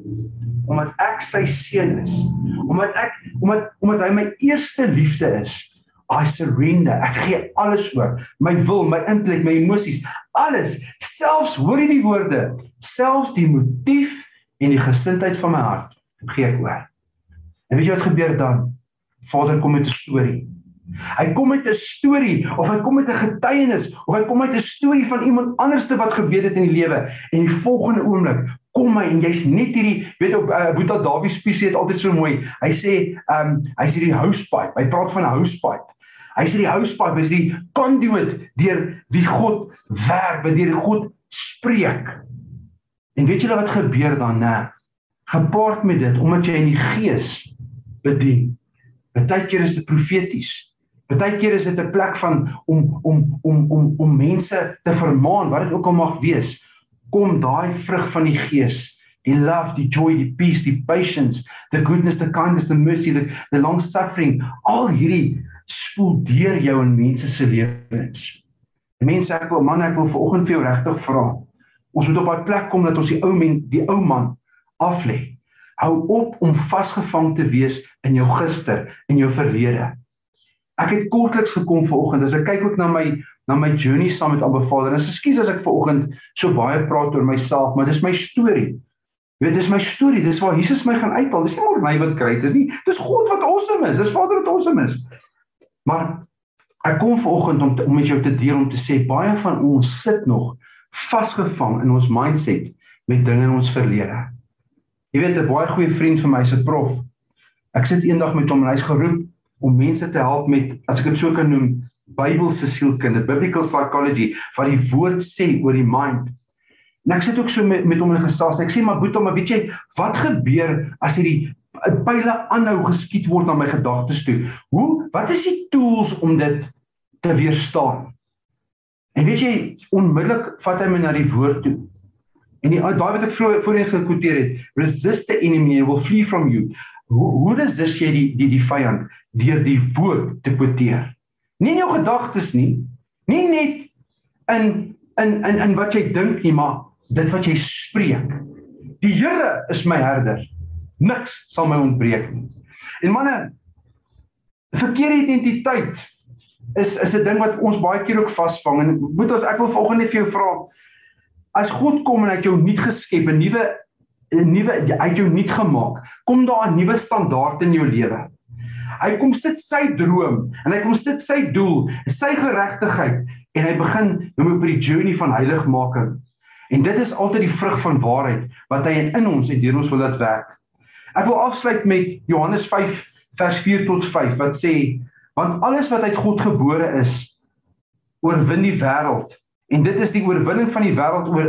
omdat ek sy seun is omdat ek omdat omdat hy my eerste liefde is i surrender. Ek gee alles oor. My wil my intellek my emosies alles. Selfs hoor jy die woorde selfs die motief en die gesindheid van my hart gee ek oor. En weet jy wat gebeur dan? Vader kom met 'n storie. Hy kom met 'n storie of hy kom met 'n getuienis of hy kom met 'n storie van iemand anderste wat gebeur het in die lewe. En die volgende oomblik kom hy en jy's net hierdie weet op uh, Boeta Dawie spesiaal het altyd so mooi. Hy sê ehm um, hy's hierdie housepipe. Hy praat van 'n housepipe. Hy sê die housepipe is die conduit deur wie God werk, deur God spreek. En weet julle wat gebeur dan nê? Gepaard met dit omdat jy in die gees bedien. Partykeer is dit profeties. Partykeer is dit 'n plek van om om om om om mense te vermaan, wat dit ook al mag wees. Kom daai vrug van die Gees, die love, die joy, die peace, die patience, the goodness, the kindness, the mercy, the, the long suffering, al hierdie spoel deur jou in mense se lewens. Mense ek wil man, ek wil vanoggend vir jou regtig vra. Ons moet op 'n plek kom dat ons die ou men, die ou man aflê. Hou op om vasgevang te wees in jou gister en jou verlede. Ek het kortliks gekom vanoggend. As ek kyk ook na my na my journey saam met Abba Vader. En ekskuus as ek vanoggend so baie praat oor myself, maar dis my storie. Jy weet, dis my storie. Dis waar Jesus my gaan uithaal. Dis nie maar my wat kry dit nie. Dis God wat awesome is. Dis Vader wat awesome is. Maar ek kom vanoggend om te, om met jou te deel om te sê baie van ons sit nog vasgevang in ons mindset met dinge in ons verlede. Jy weet 'n baie goeie vriend van my se prof. Ek sit eendag met hom en hy's geroep om mense te help met as ek dit so kan noem Bybelse sielkunde, biblical psychology wat die woord sê oor die mind. En ek sit ook so met met hom in gesels. Ek sê maar Boeta, maar weet jy wat gebeur as hierdie pile aanhou geskiet word na my gedagtes toe? Hoe wat is die tools om dit te weerstaan? En weet jy onmiddellik vat hy my na die woord toe. En die daai wat ek voorheen gekwoteer het, resist the enemy and will flee from you. Hoe hoe resist jy die die die vyand deur die woord te kwoteer? Nie in jou gedagtes nie, nie net in in in in wat jy dink nie, maar dit wat jy spreek. Die Here is my herder. Niks sal my ontbreek nie. En manne, verkeerde identiteit is is 'n ding wat ons baie keer ook vasvang en moet ons ek wil vanoggend net vir jou vra as God kom en hy het jou nuut geskep, 'n nuwe 'n nuwe hy het jou nuut gemaak, kom daar 'n nuwe standaard in jou lewe. Hy kom sit sy droom en hy kom sit sy doel, sy geregtigheid en hy begin noem op die journey van heiligmaking. En dit is altyd die vrug van waarheid wat hy in ons en deur ons wil laat werk. Ek wil afsluit met Johannes 5 vers 4 tot 5 wat sê want alles wat uit God gebore is oorwin die wêreld en dit is die oorwinning van die wêreld oor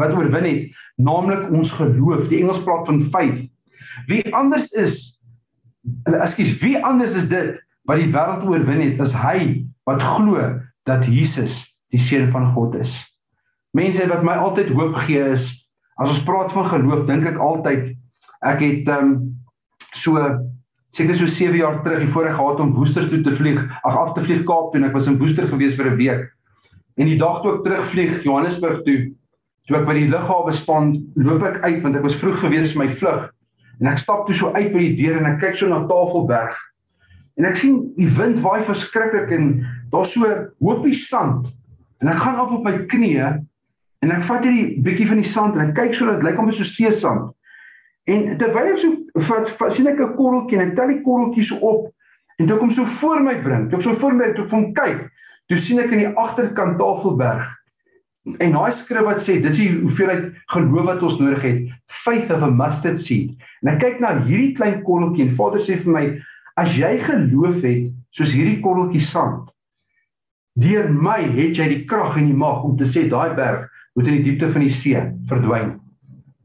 wat oorwin het naamlik ons geloof die Engels praat van faith wie anders is Ekskuus, wie anders is dit wat die wêreld oorwin het as hy wat glo dat Jesus die seun van God is. Mense wat my altyd hoop gee is as ons praat van geloof, dink ek altyd ek het ehm um, so seker so 7 jaar terug die voorreg gehad om Woester toe te vlieg, ag af te vlieg Kaap toe en ek was in Woester gewees vir 'n week. En die dag toe ek terugvlieg Johannesburg toe, toe ek by die lughawe staan, loop ek uit want ek was vroeg gewees vir my vlug En ek stap toe so uit by die deur en ek kyk so na Tafelberg. En ek sien die wind waai verskriklik en daar's so hoopie sand. En ek gaan af op my knieë en ek vat hierdie bietjie van die sand en ek kyk so dat dit lyk amper so seesand. En terwyl ek so vat, vat sien ek 'n korreltjie en ek tel die korreltjie so op en dit kom so voor my bring. Ek so voor my toe van kyk, toe sien ek in die agterkant Tafelberg En daai skrif wat sê dis die hoeveelheid geloof wat ons nodig het, faith of a mustard seed. En ek kyk na hierdie klein korreltjie en Vader sê vir my, as jy geloof het soos hierdie korreltjie sand, Deur my het jy die krag en die mag om te sê daai berg moet in die diepte van die see verdwyn.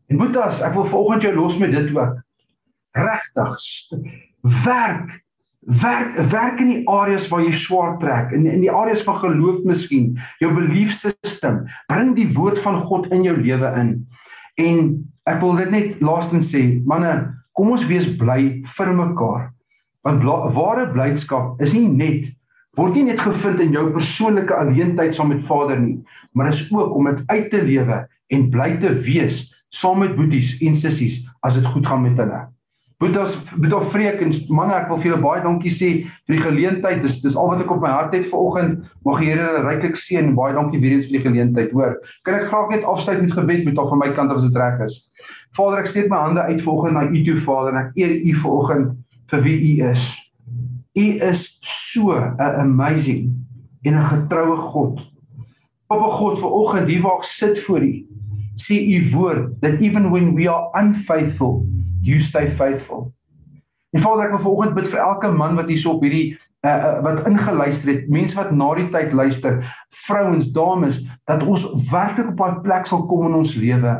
En Boetas, ek wil vanoggend jou los met dit ook. Regtig werk werk werk in die areas waar jy swaar trek in in die areas van geloof miskien jou belief system bring die woord van God in jou lewe in en ek wil dit net laastens sê manne kom ons wees bly vir mekaar. Want ware blydskap is nie net word nie net gevind in jou persoonlike alleentyd saam met Vader nie maar is ook om dit uit te lewe en bly te wees saam met boeties en sissies as dit goed gaan met hulle Boetas Boeta Vreekens, manne, ek wil vir julle baie dankie sê vir die geleentheid. Dis dis al wat ek op my hart het vanoggend. Mag die Here julle ryklik seën. Baie dankie weer eens vir die geleentheid, hoor. Kan ek graag net afsluit met gebed met al van my kant as dit reg is. Vader, ek steek my hande uit vanoggend na U toe, Vader, en ek eer U vanoggend vir wie U is. U is so 'n amazing en 'n getroue God. Papa God, vanoggend hier waar ek sit voor U, sê U woord that even when we are unfaithful you stay faithful. En Vader, ek wil vanoggend bid vir elke man wat hier so op hierdie uh, uh, wat ingeluister het, mense wat na die tyd luister, vrouens, dames, dat ons werklik op 'n plek sal kom in ons lewe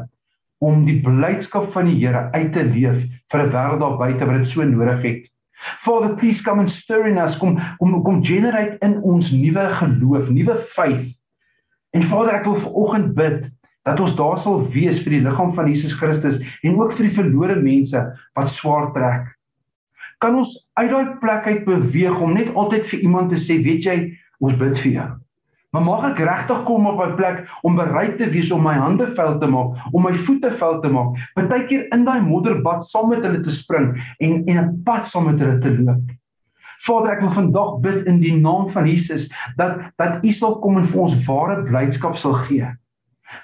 om die blydskap van die Here uit te leef vir 'n wêreld daar buite wat dit so nodig het. Father, please come and stir in us, kom kom kom generate in ons nuwe geloof, nuwe faith. En Vader, ek wil vanoggend bid dat ons daar sal wees vir die liggaam van Jesus Christus en ook vir die verlore mense wat swaar trek. Kan ons uit daai plek uit beweeg om net altyd vir iemand te sê, weet jy, ons bid vir jou. Maar mag ek regtig kom op 'n plek om bereid te wees om my hande vuil te maak, om my voete vuil te maak, partykeer in daai modderbad saam met hulle te spring en en 'n pad saam met hulle te loop. Vader, ek wil vandag bid in die naam van Jesus dat dat U sal kom en vir ons ware blydskap sal gee.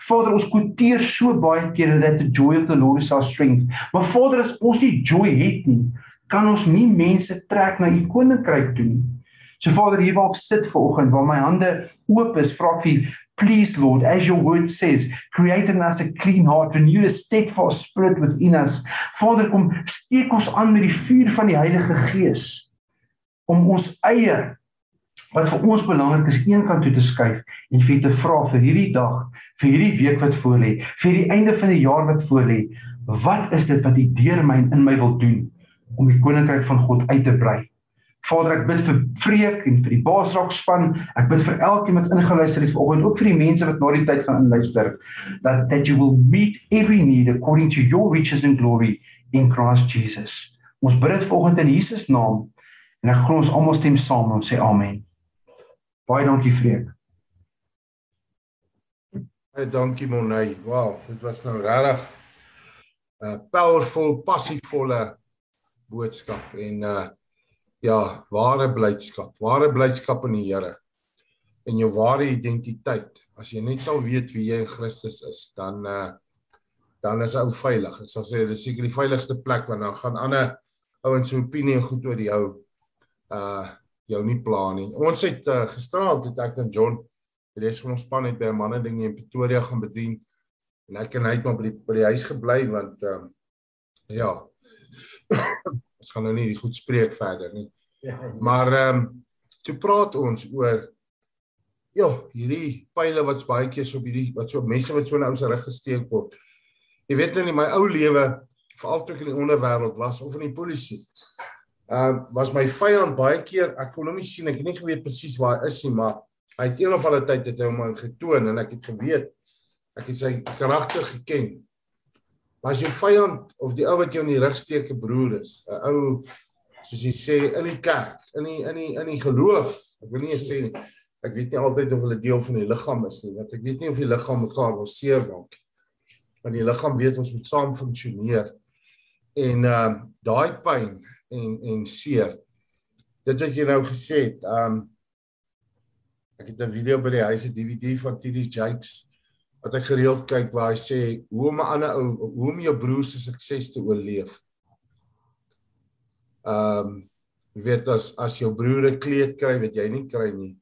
Vader, ons kwoteer so baie kere dat the joy of the Lord is our strength. Maar Vader, as ons nie joy het nie, kan ons nie mense trek na u koninkryk toe nie. So Vader, hier waar ek sit vanoggend, waar my hande oop is, vra ek vir Please Lord, as your word says, create in us a clean heart, renew a steadfast spirit within us. Vader, kom steek ons aan met die vuur van die Heilige Gees om ons eie wat vir ons belangrik is een kant toe te skuif en vir te vra vir hierdie dag, vir hierdie week wat voorlê, vir die einde van die jaar wat voorlê, wat is dit wat U deur my in my wil doen om die koninkryk van God uit te brei? Vader, ek bid vir vreek en vir die baasraak span. Ek bid vir elkeen wat ingeluister het vanoggend, ook vir die mense wat na die tyd gaan inluister, that that you will meet every need according to your riches and glory in Christ Jesus. Ons bid dit vanoggend in Jesus naam en ek glo ons almal stem saam en sê amen. Baie dankie Freek. Baie dankie Monay. Wow, dit was nou regtig 'n uh, powerful, passievolle boodskap en uh ja, ware blydskap, ware blydskap in die Here en jou ware identiteit. As jy net sal weet wie jy in Christus is, dan uh dan is ou veilig. Ek sal sê dis seker die veiligste plek want dan gaan ander ouens se opinie goed oor jou uh jou nie pla nie. Ons het uh, gisteraand het ek en John die res van ons span het by 'n manne ding in Pretoria gaan bedien en ek en hy het maar by die, by die huis gebly want ehm um, ja. ons gaan nou nie die goed spreek verder nie. Ja. Maar ehm um, toe praat ons oor ja, hierdie pile wat baie keer so op hierdie wat so mense wat so in ou se rug gesteek word. Jy weet in my ou lewe veral toe ek in die onderwêreld was of in die polisie Ehm uh, was my vyand baie keer, ek kon hom nie sien, ek het nie geweet presies waar hy is nie, maar hy het een of ander tyd het hy hom getoon en ek het geweet ek het sy karakter geken. Maar as jou vyand of die ou wat jou in die rug steek 'n broer is, 'n ou soos jy sê in die kerk, in die in die in die geloof, ek wil nie sê nie, ek weet nie altyd of hulle deel van die liggaam is nie, want ek weet nie of die liggaam mekaar wil seermaak nie. Want die liggaam weet ons moet saam funksioneer. En ehm uh, daai pyn en en seer. Dit wat jy nou gesê het, um ek het 'n video by die huis, 'n DVD van TD Jakes wat ek gereeld kyk waar hy sê hoe om 'n ander ou, hoe om jou broer se sukses te oorleef. Um weet as as jou broer 'n kleed kry wat jy nie kry nie.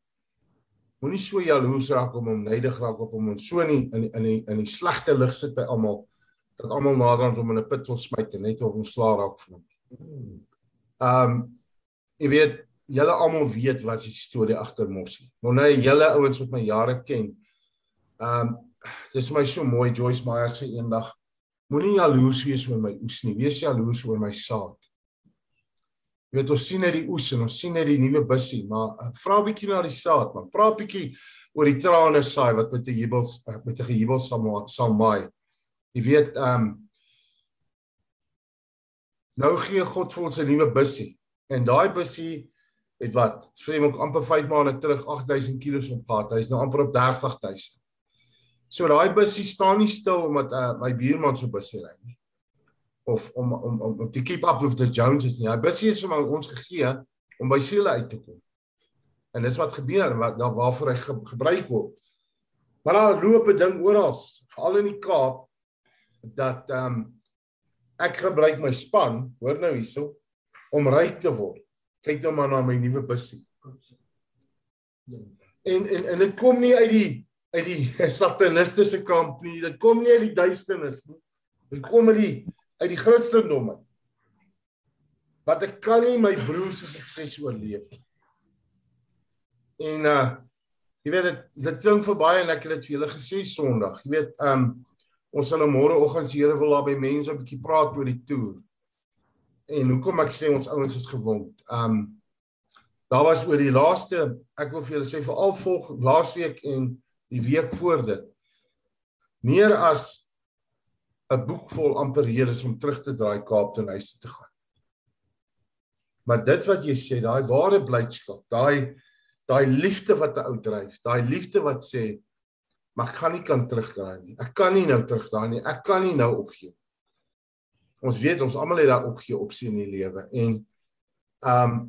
Moenie so jaloers raak om hom neidig raak op hom en so nie in in die in die slegte lig sit by almal dat almal nader aan hom in 'n put wil smyt en net of hom slaag raak van hom. Um jy weet julle almal weet wat die storie agter Mossie. Maar nou julle ouens wat my jare ken. Um dis my so mooi Joyce Meyer sê eendag moenie jaloers wees oor my oes nie. Wees jaloers oor my saad. Jy weet ons sien net die oes en ons sien net die nuwe bussie, maar uh, vra 'n bietjie na die saad, man. Praat 'n bietjie oor die trane saai wat met 'n jubel uh, met 'n gejubel sal sal maai. Jy weet um nou gee God vir ons 'n nuwe bussie. En daai bussie het wat vreem ook amper 5 maande terug 8000 kg opgehaat. Hy's nou amper op 30000. So daai bussie staan nie stil omdat uh, my buurman so bussie ry nie. Of om om om om te keep up with the Joneses nie. Daai bussie is vir ons gegee om by siele uit te kom. En dis wat gebeur wat daar waarvoor hy ge, gebruik word. Maar daar loop 'n ding oral, veral in die Kaap dat ehm um, ek gebruik my span, hoor nou hierso, om ryk te word kyk nou maar na my nuwe bussie. En en en dit kom nie uit die uit die satanistiese kamp nie. Dit kom nie uit die duisternis nie. Dit kom uit die uit die Christendom. Wat ek kan nie my broers se sukses oorleef nie. En uh jy weet dit dit klink vir baie en ek het dit vir julle gesê Sondag. Jy weet um ons sal nou môreoggend se Here wil daar by mense 'n bietjie praat oor die toer en hoekom ek sê ons ouens is gewond. Um daar was oor die laaste ek wil vir julle sê veral volg laasweek en die week voor dit meer as 'n boek vol amper redes om terug te draai Kaap toe huis toe te gaan. Maar dit wat jy sê, daai ware blydskap, daai daai liefde wat 'n ou dryf, daai liefde wat sê maar ek gaan nie kan terugdraai nie. Ek kan nie nou terugdraai nie. Ek kan nie nou opgee. Ons weet ons almal het daar opgee opsie in die lewe. En ehm um,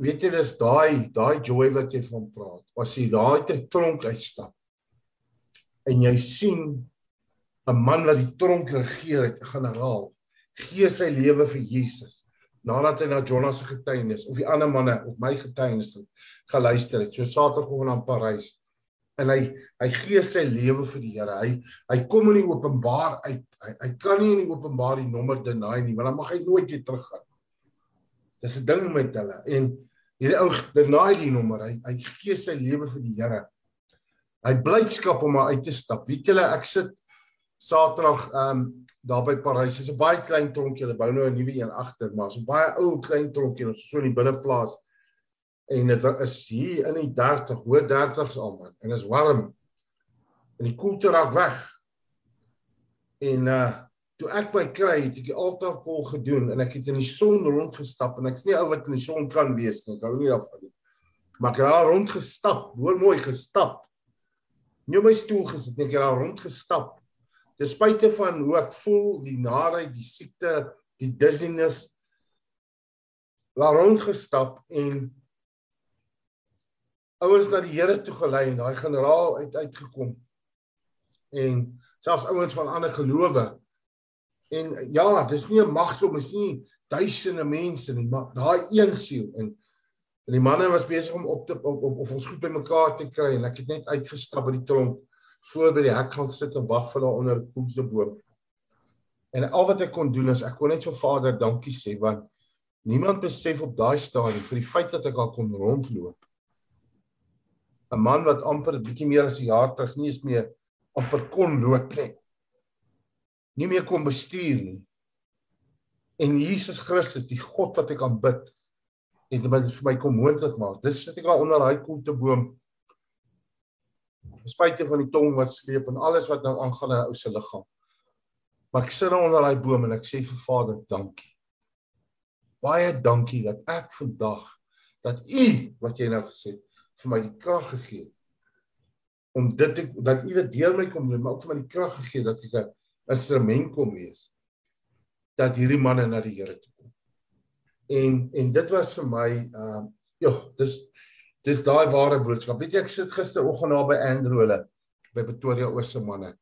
weet jy dis daai daai joy wat jy van praat. As jy daai te tronk uitstap en jy sien 'n man wat die tronk regeer het 'n generaal gee sy lewe vir Jesus nadat hy na Jonas se getuienis of die ander manne of my getuienis geluister het. So Saterdag in Parys en hy hy gee sy lewe vir die Here. Hy hy kom in die openbaar uit. Hy hy kan nie in die openbaar die nommer deny nie, want dan mag hy nooit weer teruggaan. Dis 'n ding met hulle. En hierdie ou deny die nommer. Hy hy gee sy lewe vir die Here. Hy blydskap om uit te stap. Weet julle, ek sit Saterdag ehm um, daar by Parys. Dit is 'n baie klein tronkie. Hulle bou nou 'n nuwe een agter, maar so baie ou klein tronkie ons so in die binneplaas en dit is hier in die 30 hoë 30s al man. En is warm. En die koelte raak weg. En uh toe ek by kry het ek die altaar kol gedoen en ek het in die son rondgestap en ek's nie ou wat in die son kan wees nie. Ek hou nie daarvan nie. Maar ek het daar rondgestap hoor mooi gestap. Nie op my stoel gesit nie ek het daar rondgestap. Ten spyte van hoe ek voel die naheid die siekte die dizziness. Daar rondgestap en ouens na die Here toe gelei en daai generaal uit uitgekom. En selfs ouens van ander gelowe. En ja, dis nie 'n magdom, is nie duisende mense nie, maar daai een siel en en die manne was besig om op te op, op of ons goed bymekaar te kry en ek het net uitgestap by die tronk voor by die hek gaan sit en wag vir hulle onder 'n koelseboom. En al wat ek kon doen is ek kon net vir Vader dankie sê want niemand besef op daai stadium vir die feit dat ek al kon rondloop 'n man wat amper 'n bietjie meer as 'n jaar terug nie eens meer amper kon loop nie. Nie meer kon bestuur nie. En Jesus Christus, die God wat ek aanbid, het dit vir my kom moontlik maak. Dis sit ek al onder daai koelteboom. Spite van die tong wat sleep en alles wat nou aangaan in 'n ou se liggaam. Maar ek sit nou onder daai boom en ek sê vir Vader, dankie. Baie dankie dat ek vandag dat U wat jy nou gesê het vir my die krag gegee om dit te, dat u dit deur my kom doen, maar ook vir my die krag gegee dat ek 'n instrument kom wees dat hierdie manne na die Here toe kom. En en dit was vir my uh ja, dis dis daai ware boodskap. Weet jy ek sit gisteroggend daar by Andrew hulle by Pretoria Ooste manne.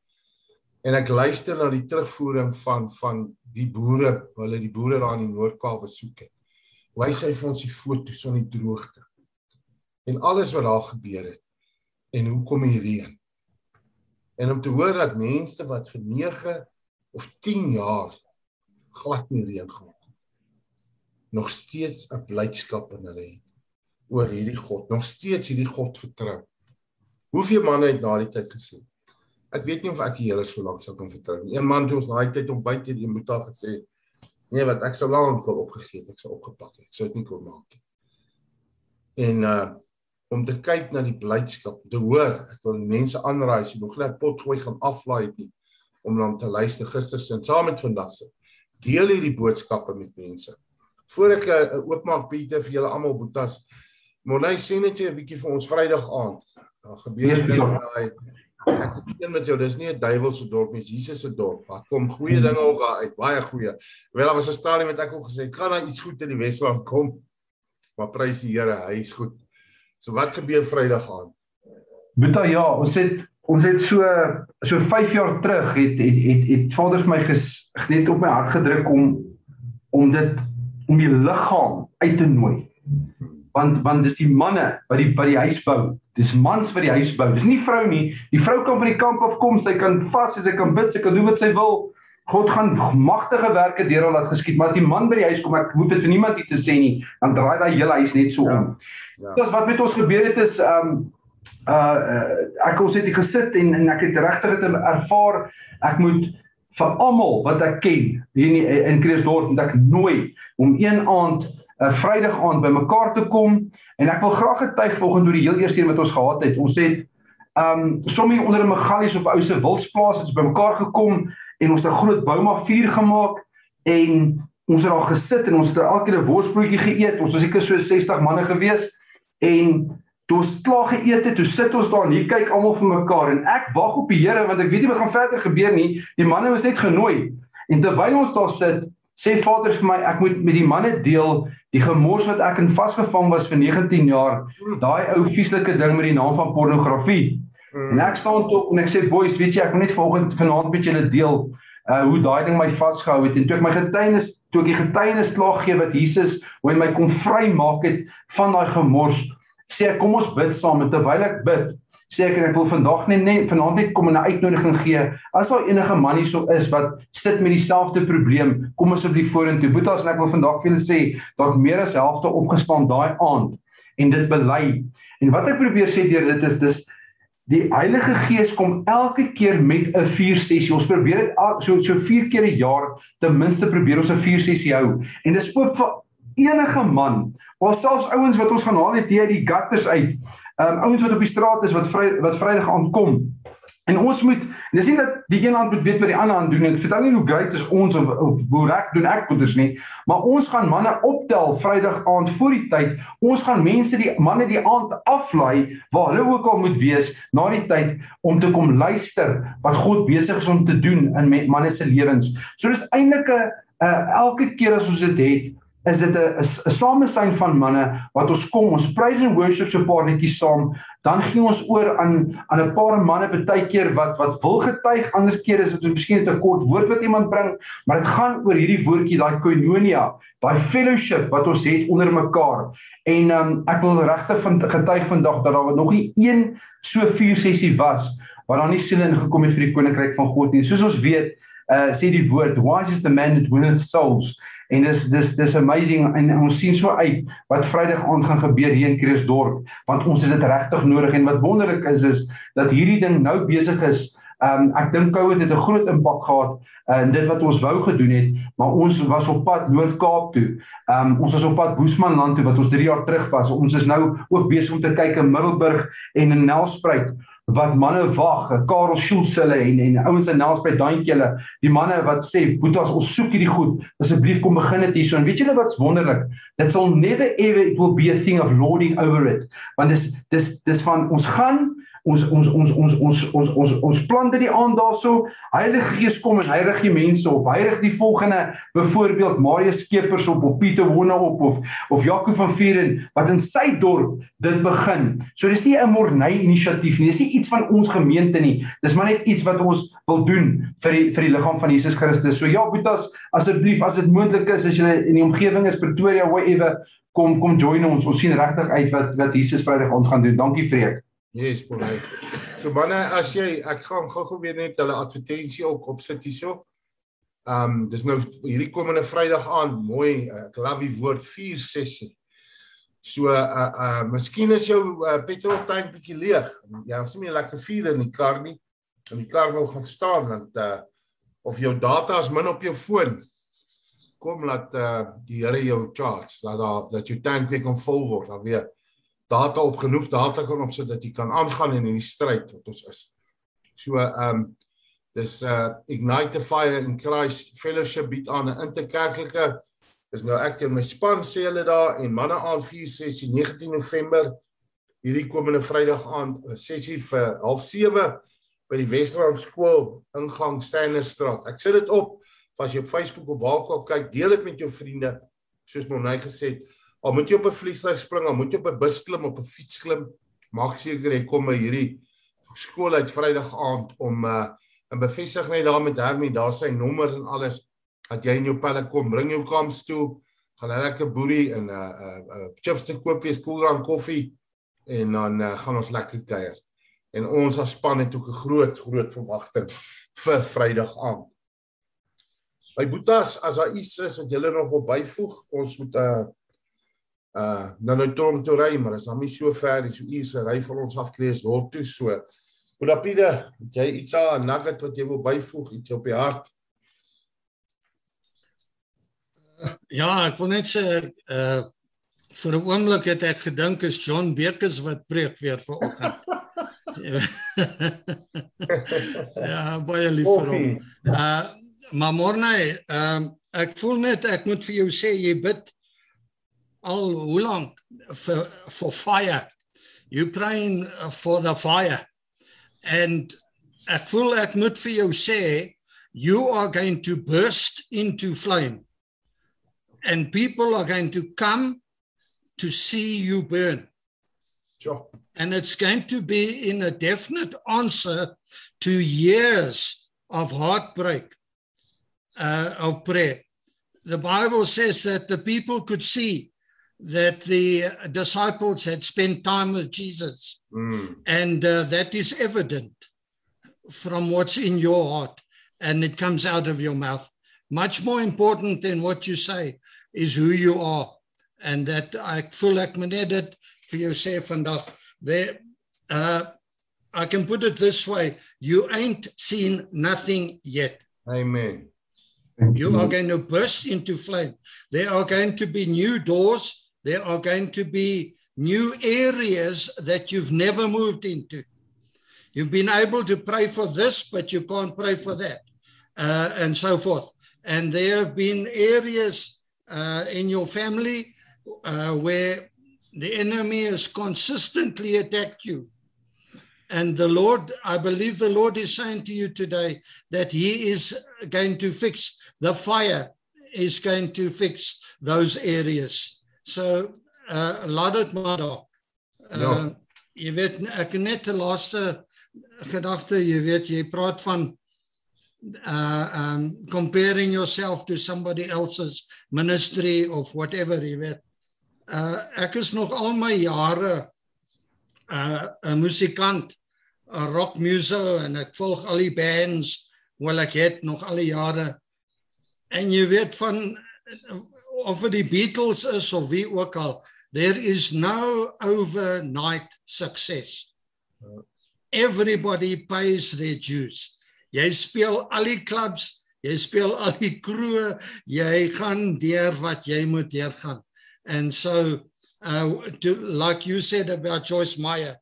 En ek luister na die terugvoering van van die boere, hulle die boere daar in die Noord-Kaap besoek het. Hoe hy sê vir ons die foto's van die droogte en alles wat daar gebeur het en hoe kom die reën en om te hoor dat mense wat vir 9 of 10 jaar glad nie reën gehad het nog steeds 'n blydskap in hulle het oor hierdie God, nog steeds hierdie God vertrou. Hoeveel manne het daardie tyd gesê? Ek weet nie of ek die Here so lank sou kan vertrou nie. Een man het ons daai tyd om buite die moeta gesê, nee, wat ek sou lank wil opgegee het, ek sou opgepak het. Ek sou dit nie kon maak nie. En uh om te kyk na die blydskap, te hoor, ek wil mense aanraai as jy nog net pot gooi gaan aflaai het nie om dan te luister gister se saam met vandag se. Deel hierdie boodskappe met mense. Voor ek uh, oopmaak Pieter vir julle almal boetas. Monay sê net jy 'n bietjie vir ons Vrydag aand. Daar gebeur dinge daai ek is een met jou, dis nie 'n duiwelse dorp nie, Jesus se dorp. Daar kom goeie dinge ook uit, baie goeie. Wel daar was 'n stadium wat ek ook gesê kan daar iets goed in die Wesland kom? Maar prys die Here, hy is goed. So wat gebeur Vrydag aand? Boeta ja, ons het ons het so so 5 jaar terug het het het, het Vader my ges, net op my hart gedruk om om dit om die liggaam uit te nooi. Want want dis die manne wat die by die huis bou. Dis mans wat die huis bou. Dis nie vrou nie. Die vrou kan van die kamp af kom, sy kan vas, sy kan bid, sy kan doen wat sy wil. God gaan magtige werke deur haar laat geskied, maar as die man by die huis kom, ek hoef dit vir niemand te sê nie, dan draai daai hele huis net so om. Ja. Ja. wat met ons gebeur het is um uh, ek ons het hier gesit en en ek het regtig dit ervaar ek moet vir almal wat ek ken hier in in Kreeusdorp en ek nooi om een aand 'n uh, Vrydag aand bymekaar te kom en ek wil graag getuig volgens oor die heel eerste een wat ons gehad het ons het um sommige onder 'n megallies op 'n ou se wildsplaas het bymekaar gekom en ons het 'n groot bouma vuur gemaak en ons het daar gesit en ons het elke keer 'n worsbroodjie geëet ons was seker so 60 manne gewees En toe ons klaar geëet het, toe sit ons daar en hier kyk almal vir mekaar en ek wag op die Here want ek weet nie wat gaan verder gebeur nie. Die manne was net genooi. En terwyl ons daar sit, sê Vader vir my ek moet met die manne deel die gemors wat ek in vasgevang was vir 19 jaar. Daai ou vieslike ding met die naam van pornografie. Mm. En ek staan toe en ek sê boys, weet jy, ek wil net vanoggend vanaand met julle deel uh hoe daai ding my vasgehou het. En toe ek my getuienis toe ek die getuienis klaar gee wat Jesus hoe hy my kon vrymaak het van daai gemors sê ek kom ons bid saam. En terwyl ek bid sê ek ek wil vandag net net vanaand net kom 'n uitnodiging gee. As daar enige man hierso is wat sit met dieselfde probleem kom asseblief vorentoe. Boetas en ek wil vandag vir julle sê dat meer as helfte opgestaan daai aand en dit bely. En wat ek probeer sê deur dit is dis Die Heilige Gees kom elke keer met 'n 4 sessie. Ons probeer dit so so 4 keer 'n jaar ten minste probeer ons 'n 4 sessie hou. En dis oop vir enige man, of selfs ouens wat ons gaan haal uit die gutters uit. Ehm um, ouens wat op die straat is wat vry wat Vrydag aankom. En ons moet dis nie dat die een hand moet weet wat die ander hand doen. Ek vertel nie hoe great is ons of, of hoe reg doen ek goeders nie, maar ons gaan manne optel Vrydag aand voor die tyd. Ons gaan mense die manne die aand aflaai waar hulle ook al moet wees na die tyd om te kom luister wat God besig is om te doen in manne se lewens. So dis eintlik 'n uh, elke keer as ons dit het, is dit 'n 'n samesyn van manne wat ons kom ons praise and worship so paar netjies saam dan gee ons oor aan aan 'n paar manne baie keer wat wat wil getuig ander keer is dit miskien 'n kort woord wat iemand bring maar dit gaan oor hierdie woordjie daai koinonia daai fellowship wat ons het onder mekaar. En um, ek wil regtig van getuig vandag dat daar nog nie een so vier sessie was waar daar nie siele ingekom het vir die koninkryk van God nie. Soos ons weet uh, sê die woord wise is the man that winneth souls En dis dis dis amazing en ons sien so uit wat Vrydag aand gaan gebeur hier in Kreeusdorp want ons het dit regtig nodig en wat wonderlik is is dat hierdie ding nou besig is. Um ek dink COVID het 'n groot impak gehad uh, in dit wat ons wou gedoen het, maar ons was op pad Noord-Kaap toe. Um ons was op pad Boesmanland toe wat ons 3 jaar terug was. Ons is nou ook besig om te kyk in Middelburg en in Nelspruit wat manne wag, Karel Schultz hulle en en ouens in Nelspruit daantjie hulle, die manne wat sê, "Boetas, ons soek hierdie goed. Asseblief kom begin dit hierso." En weet julle wat's wonderlik? Dit sal never ever it will be a thing of lording over it. Want dis dis dis van ons gaan ons ons ons ons ons ons ons ons plan dit die aand daarso Heilige Gees kom en hy rig die mense op hy rig die volgende byvoorbeeld Marius Skeepers op of Pieter Wonne op of of Jaco van Vieren wat in sy dorp dit begin so dis nie 'n mornay inisiatief nie dis nie iets van ons gemeente nie dis maar net iets wat ons wil doen vir die vir die liggaam van Jesus Christus so ja Boetas asseblief as dit moontlik is as jy in die omgewing is Pretoria whatever kom kom join ons ons sien regtig uit wat wat Jesus Vrydag ons gaan doen dankie Freek Yes, bonai. So manne, as jy ek gaan gou-gou weer net hulle advertensie ook opsit hierso. Um dis nou hierdie komende Vrydag aan, mooi, ek love die woord 4 sessie. So uh uh miskien is jou uh, petrol tank bietjie leeg. Ja, ons het nie lekker vuur in die kar nie. En die kar wil gaan staan want uh of jou data is min op jou foon. Kom laat uh die Here jou charge dat dat, dat jou tank weer kan vol word, dan weer data op genoeg data kan opsit dat jy kan aangaan in hierdie stryd wat ons is. So um dis uh Ignite the Fire in Christ Fellowship bied aan 'n interkerklike Dis nou ek en my span sê hulle daar en manne aan 4 6 19 November hierdie komende Vrydag aand 6 uur vir 07:30 by die Westerland skool ingang Steynerstraat. Ek sit dit op as jy op Facebook of waar ook kyk, deel dit met jou vriende soos Monay gesê het. Al moet jy op 'n vliegtuig spring, al moet jy op 'n bus klim, op 'n fiets klim, maak seker jy kom by hierdie skool uit Vrydag aand om uh 'n bevestiging net daar met Hermie, daar sy nommer en alles dat jy in jou pelle kom, bring jou kams toe, gaan 'n lekker boerie en 'n uh, 'n uh, uh, chips te koop vir koeldrank koffie en dan uh, gaan ons lekker kuier. En ons as span het ook 'n groot groot verwagting vir Vrydag aand. My boetas, as daar iets is wat julle nog wil byvoeg, ons moet 'n uh, uh nou nou toe toe ry, maar is dan nie so ver nie, so uur se ry van ons af krees dorp toe so. Boetapide, jy iets aan nugget wat jy wil byvoeg, iets op die hart? Ja, ek wil net sê uh vir 'n oomblik het ek gedink is John Bekes wat preek weer vanoggend. ja, baie lief vir hom. Uh maar môre, ehm uh, ek voel net ek moet vir jou sê jy bid al hoe lank for for fire. You praying for the fire. And ek voel ek moet vir jou sê you are going to burst into flame and people are going to come to see you burn. Sure. And it's going to be in a definite answer to years of heartbreak, uh, of prayer. The Bible says that the people could see that the disciples had spent time with Jesus. Mm. And uh, that is evident from what's in your heart and it comes out of your mouth. Much more important than what you say is who you are. And that ek voel ek moet net dit vir jou sê vandag. There uh I can put it this way, you ain't seen nothing yet. Amen. You are going to burst into flame. There are going to be new doors. There are going to be new areas that you've never moved into. You've been able to pray for this, but you can't pray for that, uh, and so forth. And there have been areas uh, in your family uh, where the enemy has consistently attacked you. And the Lord, I believe the Lord is saying to you today that He is going to fix the fire, is going to fix those areas. So, uh, laat dit maar daar. Uh, Ja. Jy weet ek net 'n laaste gedagte, jy weet jy praat van uh um comparing yourself to somebody else's ministry of whatever jy weet. Uh ek is nog al my jare uh 'n musikant, 'n rock muso en ek volg al die bands wel ek het nog al die jare. En jy weet van of dit die Beatles is of wie ook al, there is no overnight success. Everybody pays their dues. Jy speel al die clubs, jy speel al die kroë, jy gaan deur wat jy moet deurgaan. And so uh to, like you said about Joyce Meyer,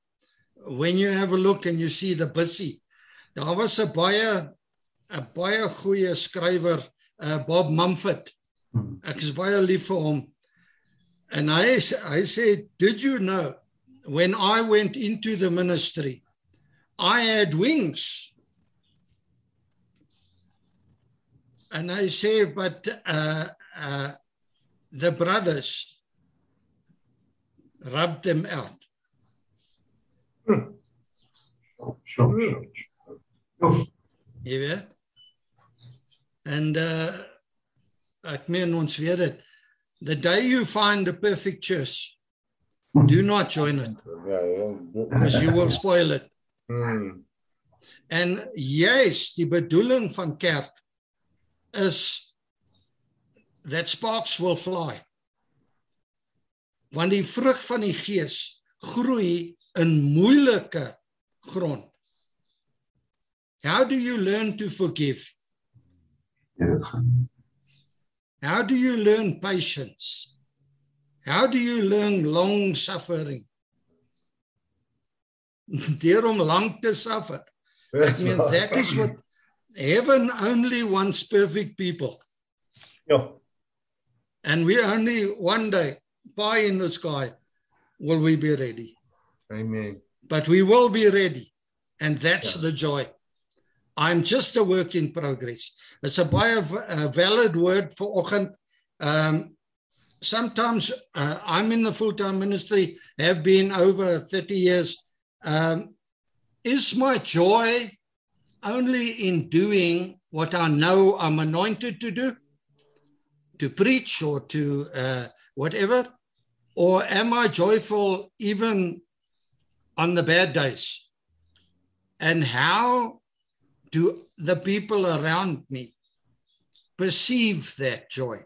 when you have a look and you see the busy. Daar was 'n baie 'n baie goeie skrywer, uh Bob Mumford. Ek is baie lief vir hom. And I I said, "Did you know when I went into the ministry, I had wings?" And I say, but uh, uh, the brothers rubbed them out. Sure. sure. Jy weet? En uh ek meen ons weet dit. The day you find the perfect church, do not join it Ja, ja. because you will spoil it. Mm. En juis die bedoeling van kerk is that sparks will fly. Want die vrug van die Gees groei in moeilike grond. How do you learn to forgive? How do you learn patience? How do you learn long suffering? Deur om lank te suffer. I mean that is what heaven only wants perfect people. Ja. And we only one day pie in the sky will we be ready. Amen. But we will be ready. And that's Yeah. the joy. I'm just a work in progress. It's a baie v- a valid word for oggend. Um sometimes uh, I'm in the full-time ministry have been over 30 years. Um is my joy only in doing what I know I'm anointed to do? To preach or to uh whatever? Or am I joyful even on the bad days? And how do the people around me perceive that joy?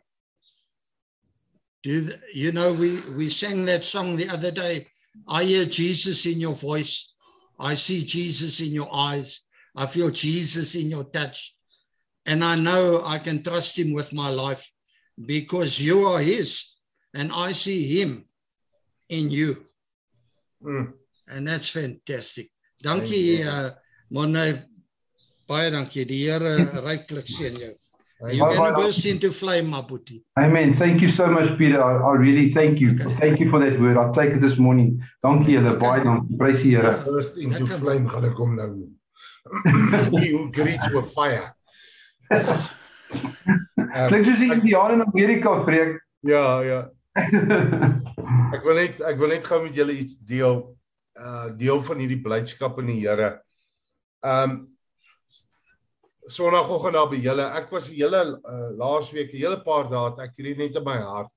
Do you know we we sang that song the other day? I hear Jesus in your voice. I see Jesus in your eyes. I feel Jesus in your touch. And I know I can trust him with my life because you are his and I see him in you. Mm. And that's fantastic. Dankie uh Monne baie dankie. Die Here ryklik seën jou. You can burst into flame, Maputi. Amen. Thank you so much Peter. I, I really thank you. Okay. Thank you for that word. I'll take it this morning. Dankie julle Okay. baie dankie. Prys die Here. First into flame gaan ek hom nou noem. He who greets with fire. Klink soos die Indiane in Amerika preek. ja, ja. Ek wil net ek wil net gou met julle iets deel. Uh deel van hierdie blydskap in die Here. Um Sondagoggend daar by julle. Ek was die hele uh, laasweek, 'n hele paar dae, het ek hierdie net in my hart.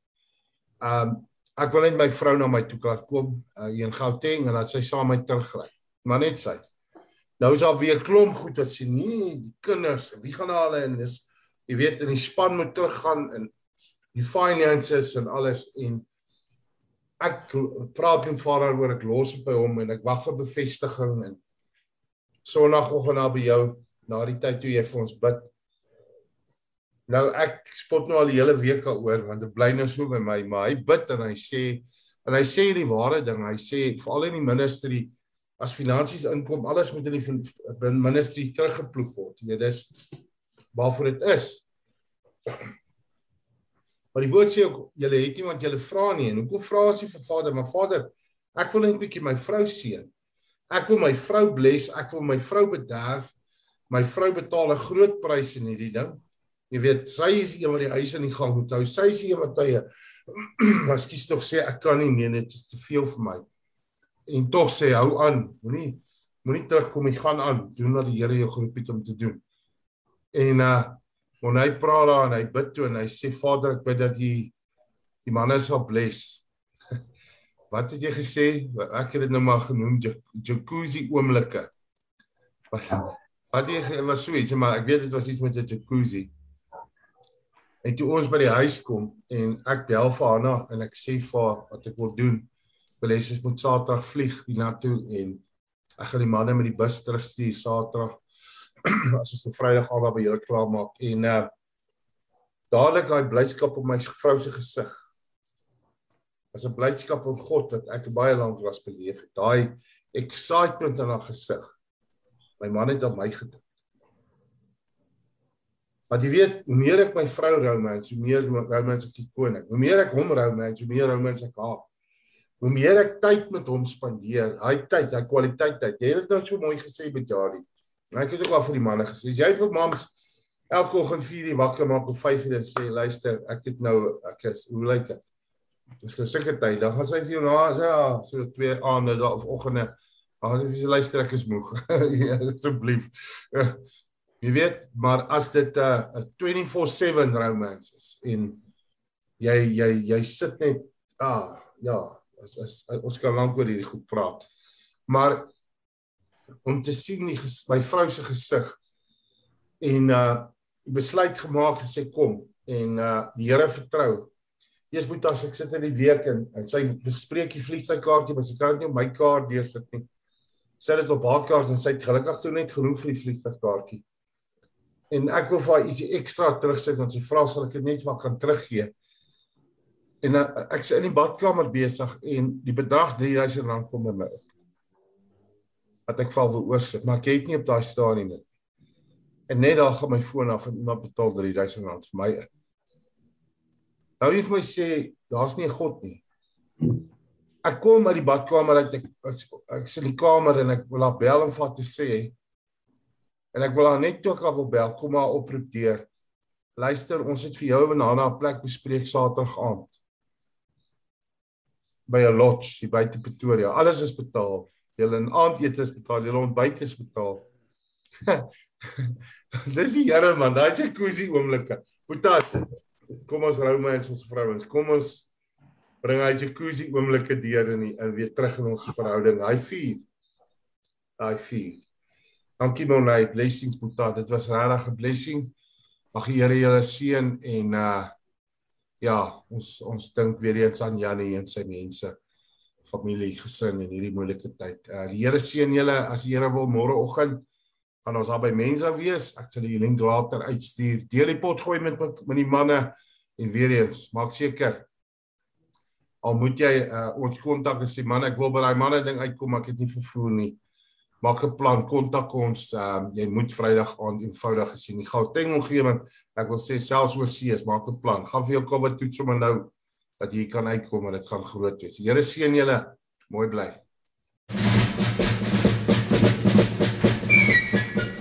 Um ek wil net my vrou na my toe laat kom uh, hier in Gauteng en dat sy saam met my terugry. Maar net sy. Nou is daar weer klomp goed wat sê nee, die kinders, wie gaan na hulle en dis jy weet in die span moet teruggaan en die finances en alles. En ek praat met vader oor ek los op by hom en ek wag vir bevestiging en sonoggend daar by jou na die tyd toe jy vir ons bid. Nou ek spot nou al die hele week daaroor want dit bly nou so by my maar hy bid en hy sê en hy sê die ware ding hy sê veral in die ministry as finansies inkom alles moet in die ministry teruggeploeg word. Jy weet dis waarvoor dit is. Maar die woord sê ook julle het nie want julle vra nie en hoekom vra as jy vir Vader? Maar Vader, ek wil net 'n bietjie my vrou seën. Ek wil my vrou bless, ek wil my vrou bederf. My vrou betaal 'n groot prys in hierdie ding. Jy weet, sy is een wat die huis in die gang moet hou. Sy is een wat tye Ekskuus tog sê ek kan nie net dit is te veel vir my. En tog sê hou aan. Moenie moenie terugkom nie, gaan aan. Doen wat die Here jou geroep het om te doen. En uh Want hy praat daar en hy bid toe en hy sê Vader, ek bid dat jy die manne sal bless. Wat het jy gesê? Ek het dit nou maar genoem jac- jacuzzi oomblikke. Wat wat jy was so iets, maar ek weet dit was iets met 'n jacuzzi. En toe ons by die huis kom en ek bel vir Hanna en ek sê vir haar wat ek wil doen. Sy moet Saterdag vlieg hiernatoe en ek gaan die manne met die bus terugstuur Saterdag as ons op Vrydag al daar by julle klaar maak en uh dadelik daai blydskap op my vrou se gesig. As 'n blydskap op God wat ek baie lank was beleef het. Daai excitement in haar gesig. My man het op my gedink. Want jy weet, hoe meer ek my vrou romance, hoe meer romance ek die koning. Hoe meer ek hom romance, hoe meer romance ek haar. Hoe meer ek tyd met hom spandeer, hy tyd, hy kwaliteit tyd. Jy het dit nou so mooi gesê met Jari. En ek het ook al vir die manne gesê, as jy vir mams elke oggend 4 uur wakker maak of 5 uur en sê luister, ek het nou ek is hoe lyk dit? Dis nou seker tyd. Dan gaan sy vir jou na ja, so twee aande daar of oggende. Dan gaan sy vir jou luister ek is moeg. ja, asseblief. Jy weet, maar as dit 'n uh, 24/7 romance is en jy jy jy sit net ah ja, as, as, ons kan lank oor hierdie goed praat. Maar om te sien die ges, my vrou se gesig en uh besluit gemaak gesê kom en uh die Here vertrou Eers moet as ek sit in die week en, en sy bespreek die vliegtuigkaartjie, maar sy kan dit nie op my kaart deursit nie. Sy het dit op haar kaart en sy het gelukkig toe net genoeg vir die vliegtuigkaartjie. En ek wil vir haar ietsie ekstra terugsit want sy vra sal ek dit net vir kan teruggee. En uh, ek sê in die badkamer besig en die bedrag R3000 kom by my op. Wat ek val wil oorsit, maar ek het nie op daai stadium nie. En net daar gaan my foon af en iemand betaal R3000 vir my. Nou jy vir my sê daar's nie 'n God nie. Ek kom uit die badkamer uit ek ek, ek sit in die kamer en ek wil haar bel om vir te sê en ek wil haar net toe ek wil bel kom maar oproep deur. Luister, ons het vir jou en Hana 'n plek bespreek Saterdag aand. By 'n lodge hier buite Pretoria. Alles is betaal. Julle aandete is betaal, julle ontbyt is betaal. Dis die Here man, daai jacuzzi oomblikke. Boetas kom ons rou my as ons vrouens. Kom ons bring hy jacuzzi oomblikke deur in die in weer terug in ons verhouding. Hy vier. Hy vier. Dankie Monay, blessings Boeta. Dit was regtig 'n blessing. Mag die Here julle seën en uh ja, ons ons dink weer eens aan Janie en sy mense familie gesin in hierdie moeilike tyd. Uh die Here seën julle as die Here wil môreoggend gaan ons daar by mense wees. Ek sal die link later uitstuur. Deel die pot gooi met met die manne en weer eens maak seker al moet jy uh, ons kontak en sê man ek wil by daai manne ding uitkom ek het nie vervoer nie. Maak 'n plan, kontak ons. Um, jy moet Vrydag aand eenvoudig gesien die Gauteng omgewing. Ek wil sê selfs oor see, maak 'n plan. Gaan vir jou COVID toets sommer nou dat jy kan uitkom en dit gaan groot wees. Here seën julle. Mooi bly.